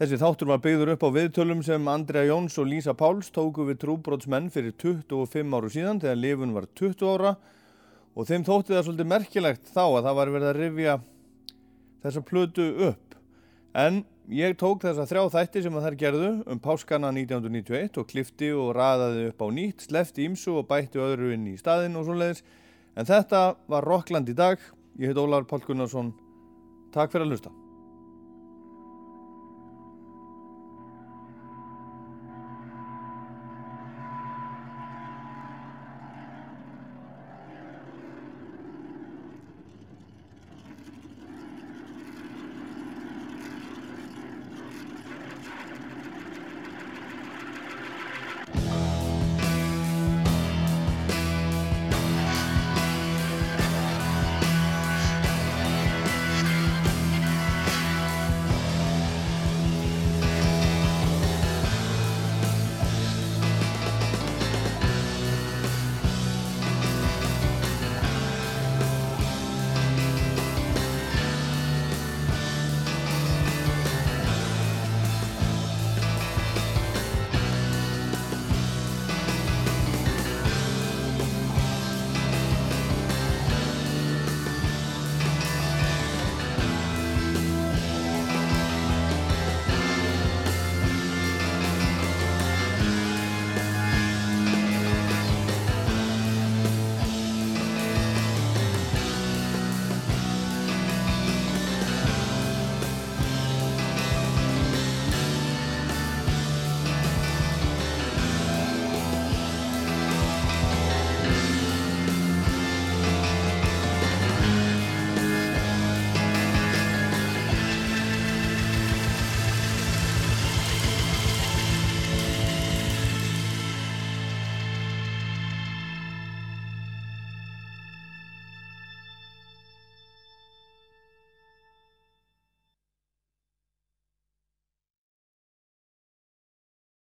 Þessi þáttur var byggður upp á viðtölum sem Andrea Jóns og Lísa Páls tóku við trúbrotsmenn fyrir 25 áru síðan þegar lifun var 20 ára og þeim þótti það svolítið merkilegt þá að það var verið að rifja þessa plötu upp. En ég tók þessa þrjá þætti sem þær gerðu um páskana 1991 og klifti og raðaði upp á nýtt, slefti ímsu og bætti öðru inn í staðinn og svoleiðis. En þetta var Rockland í dag. Ég heit Ólar Pál Gunnarsson. Takk fyrir að hlusta.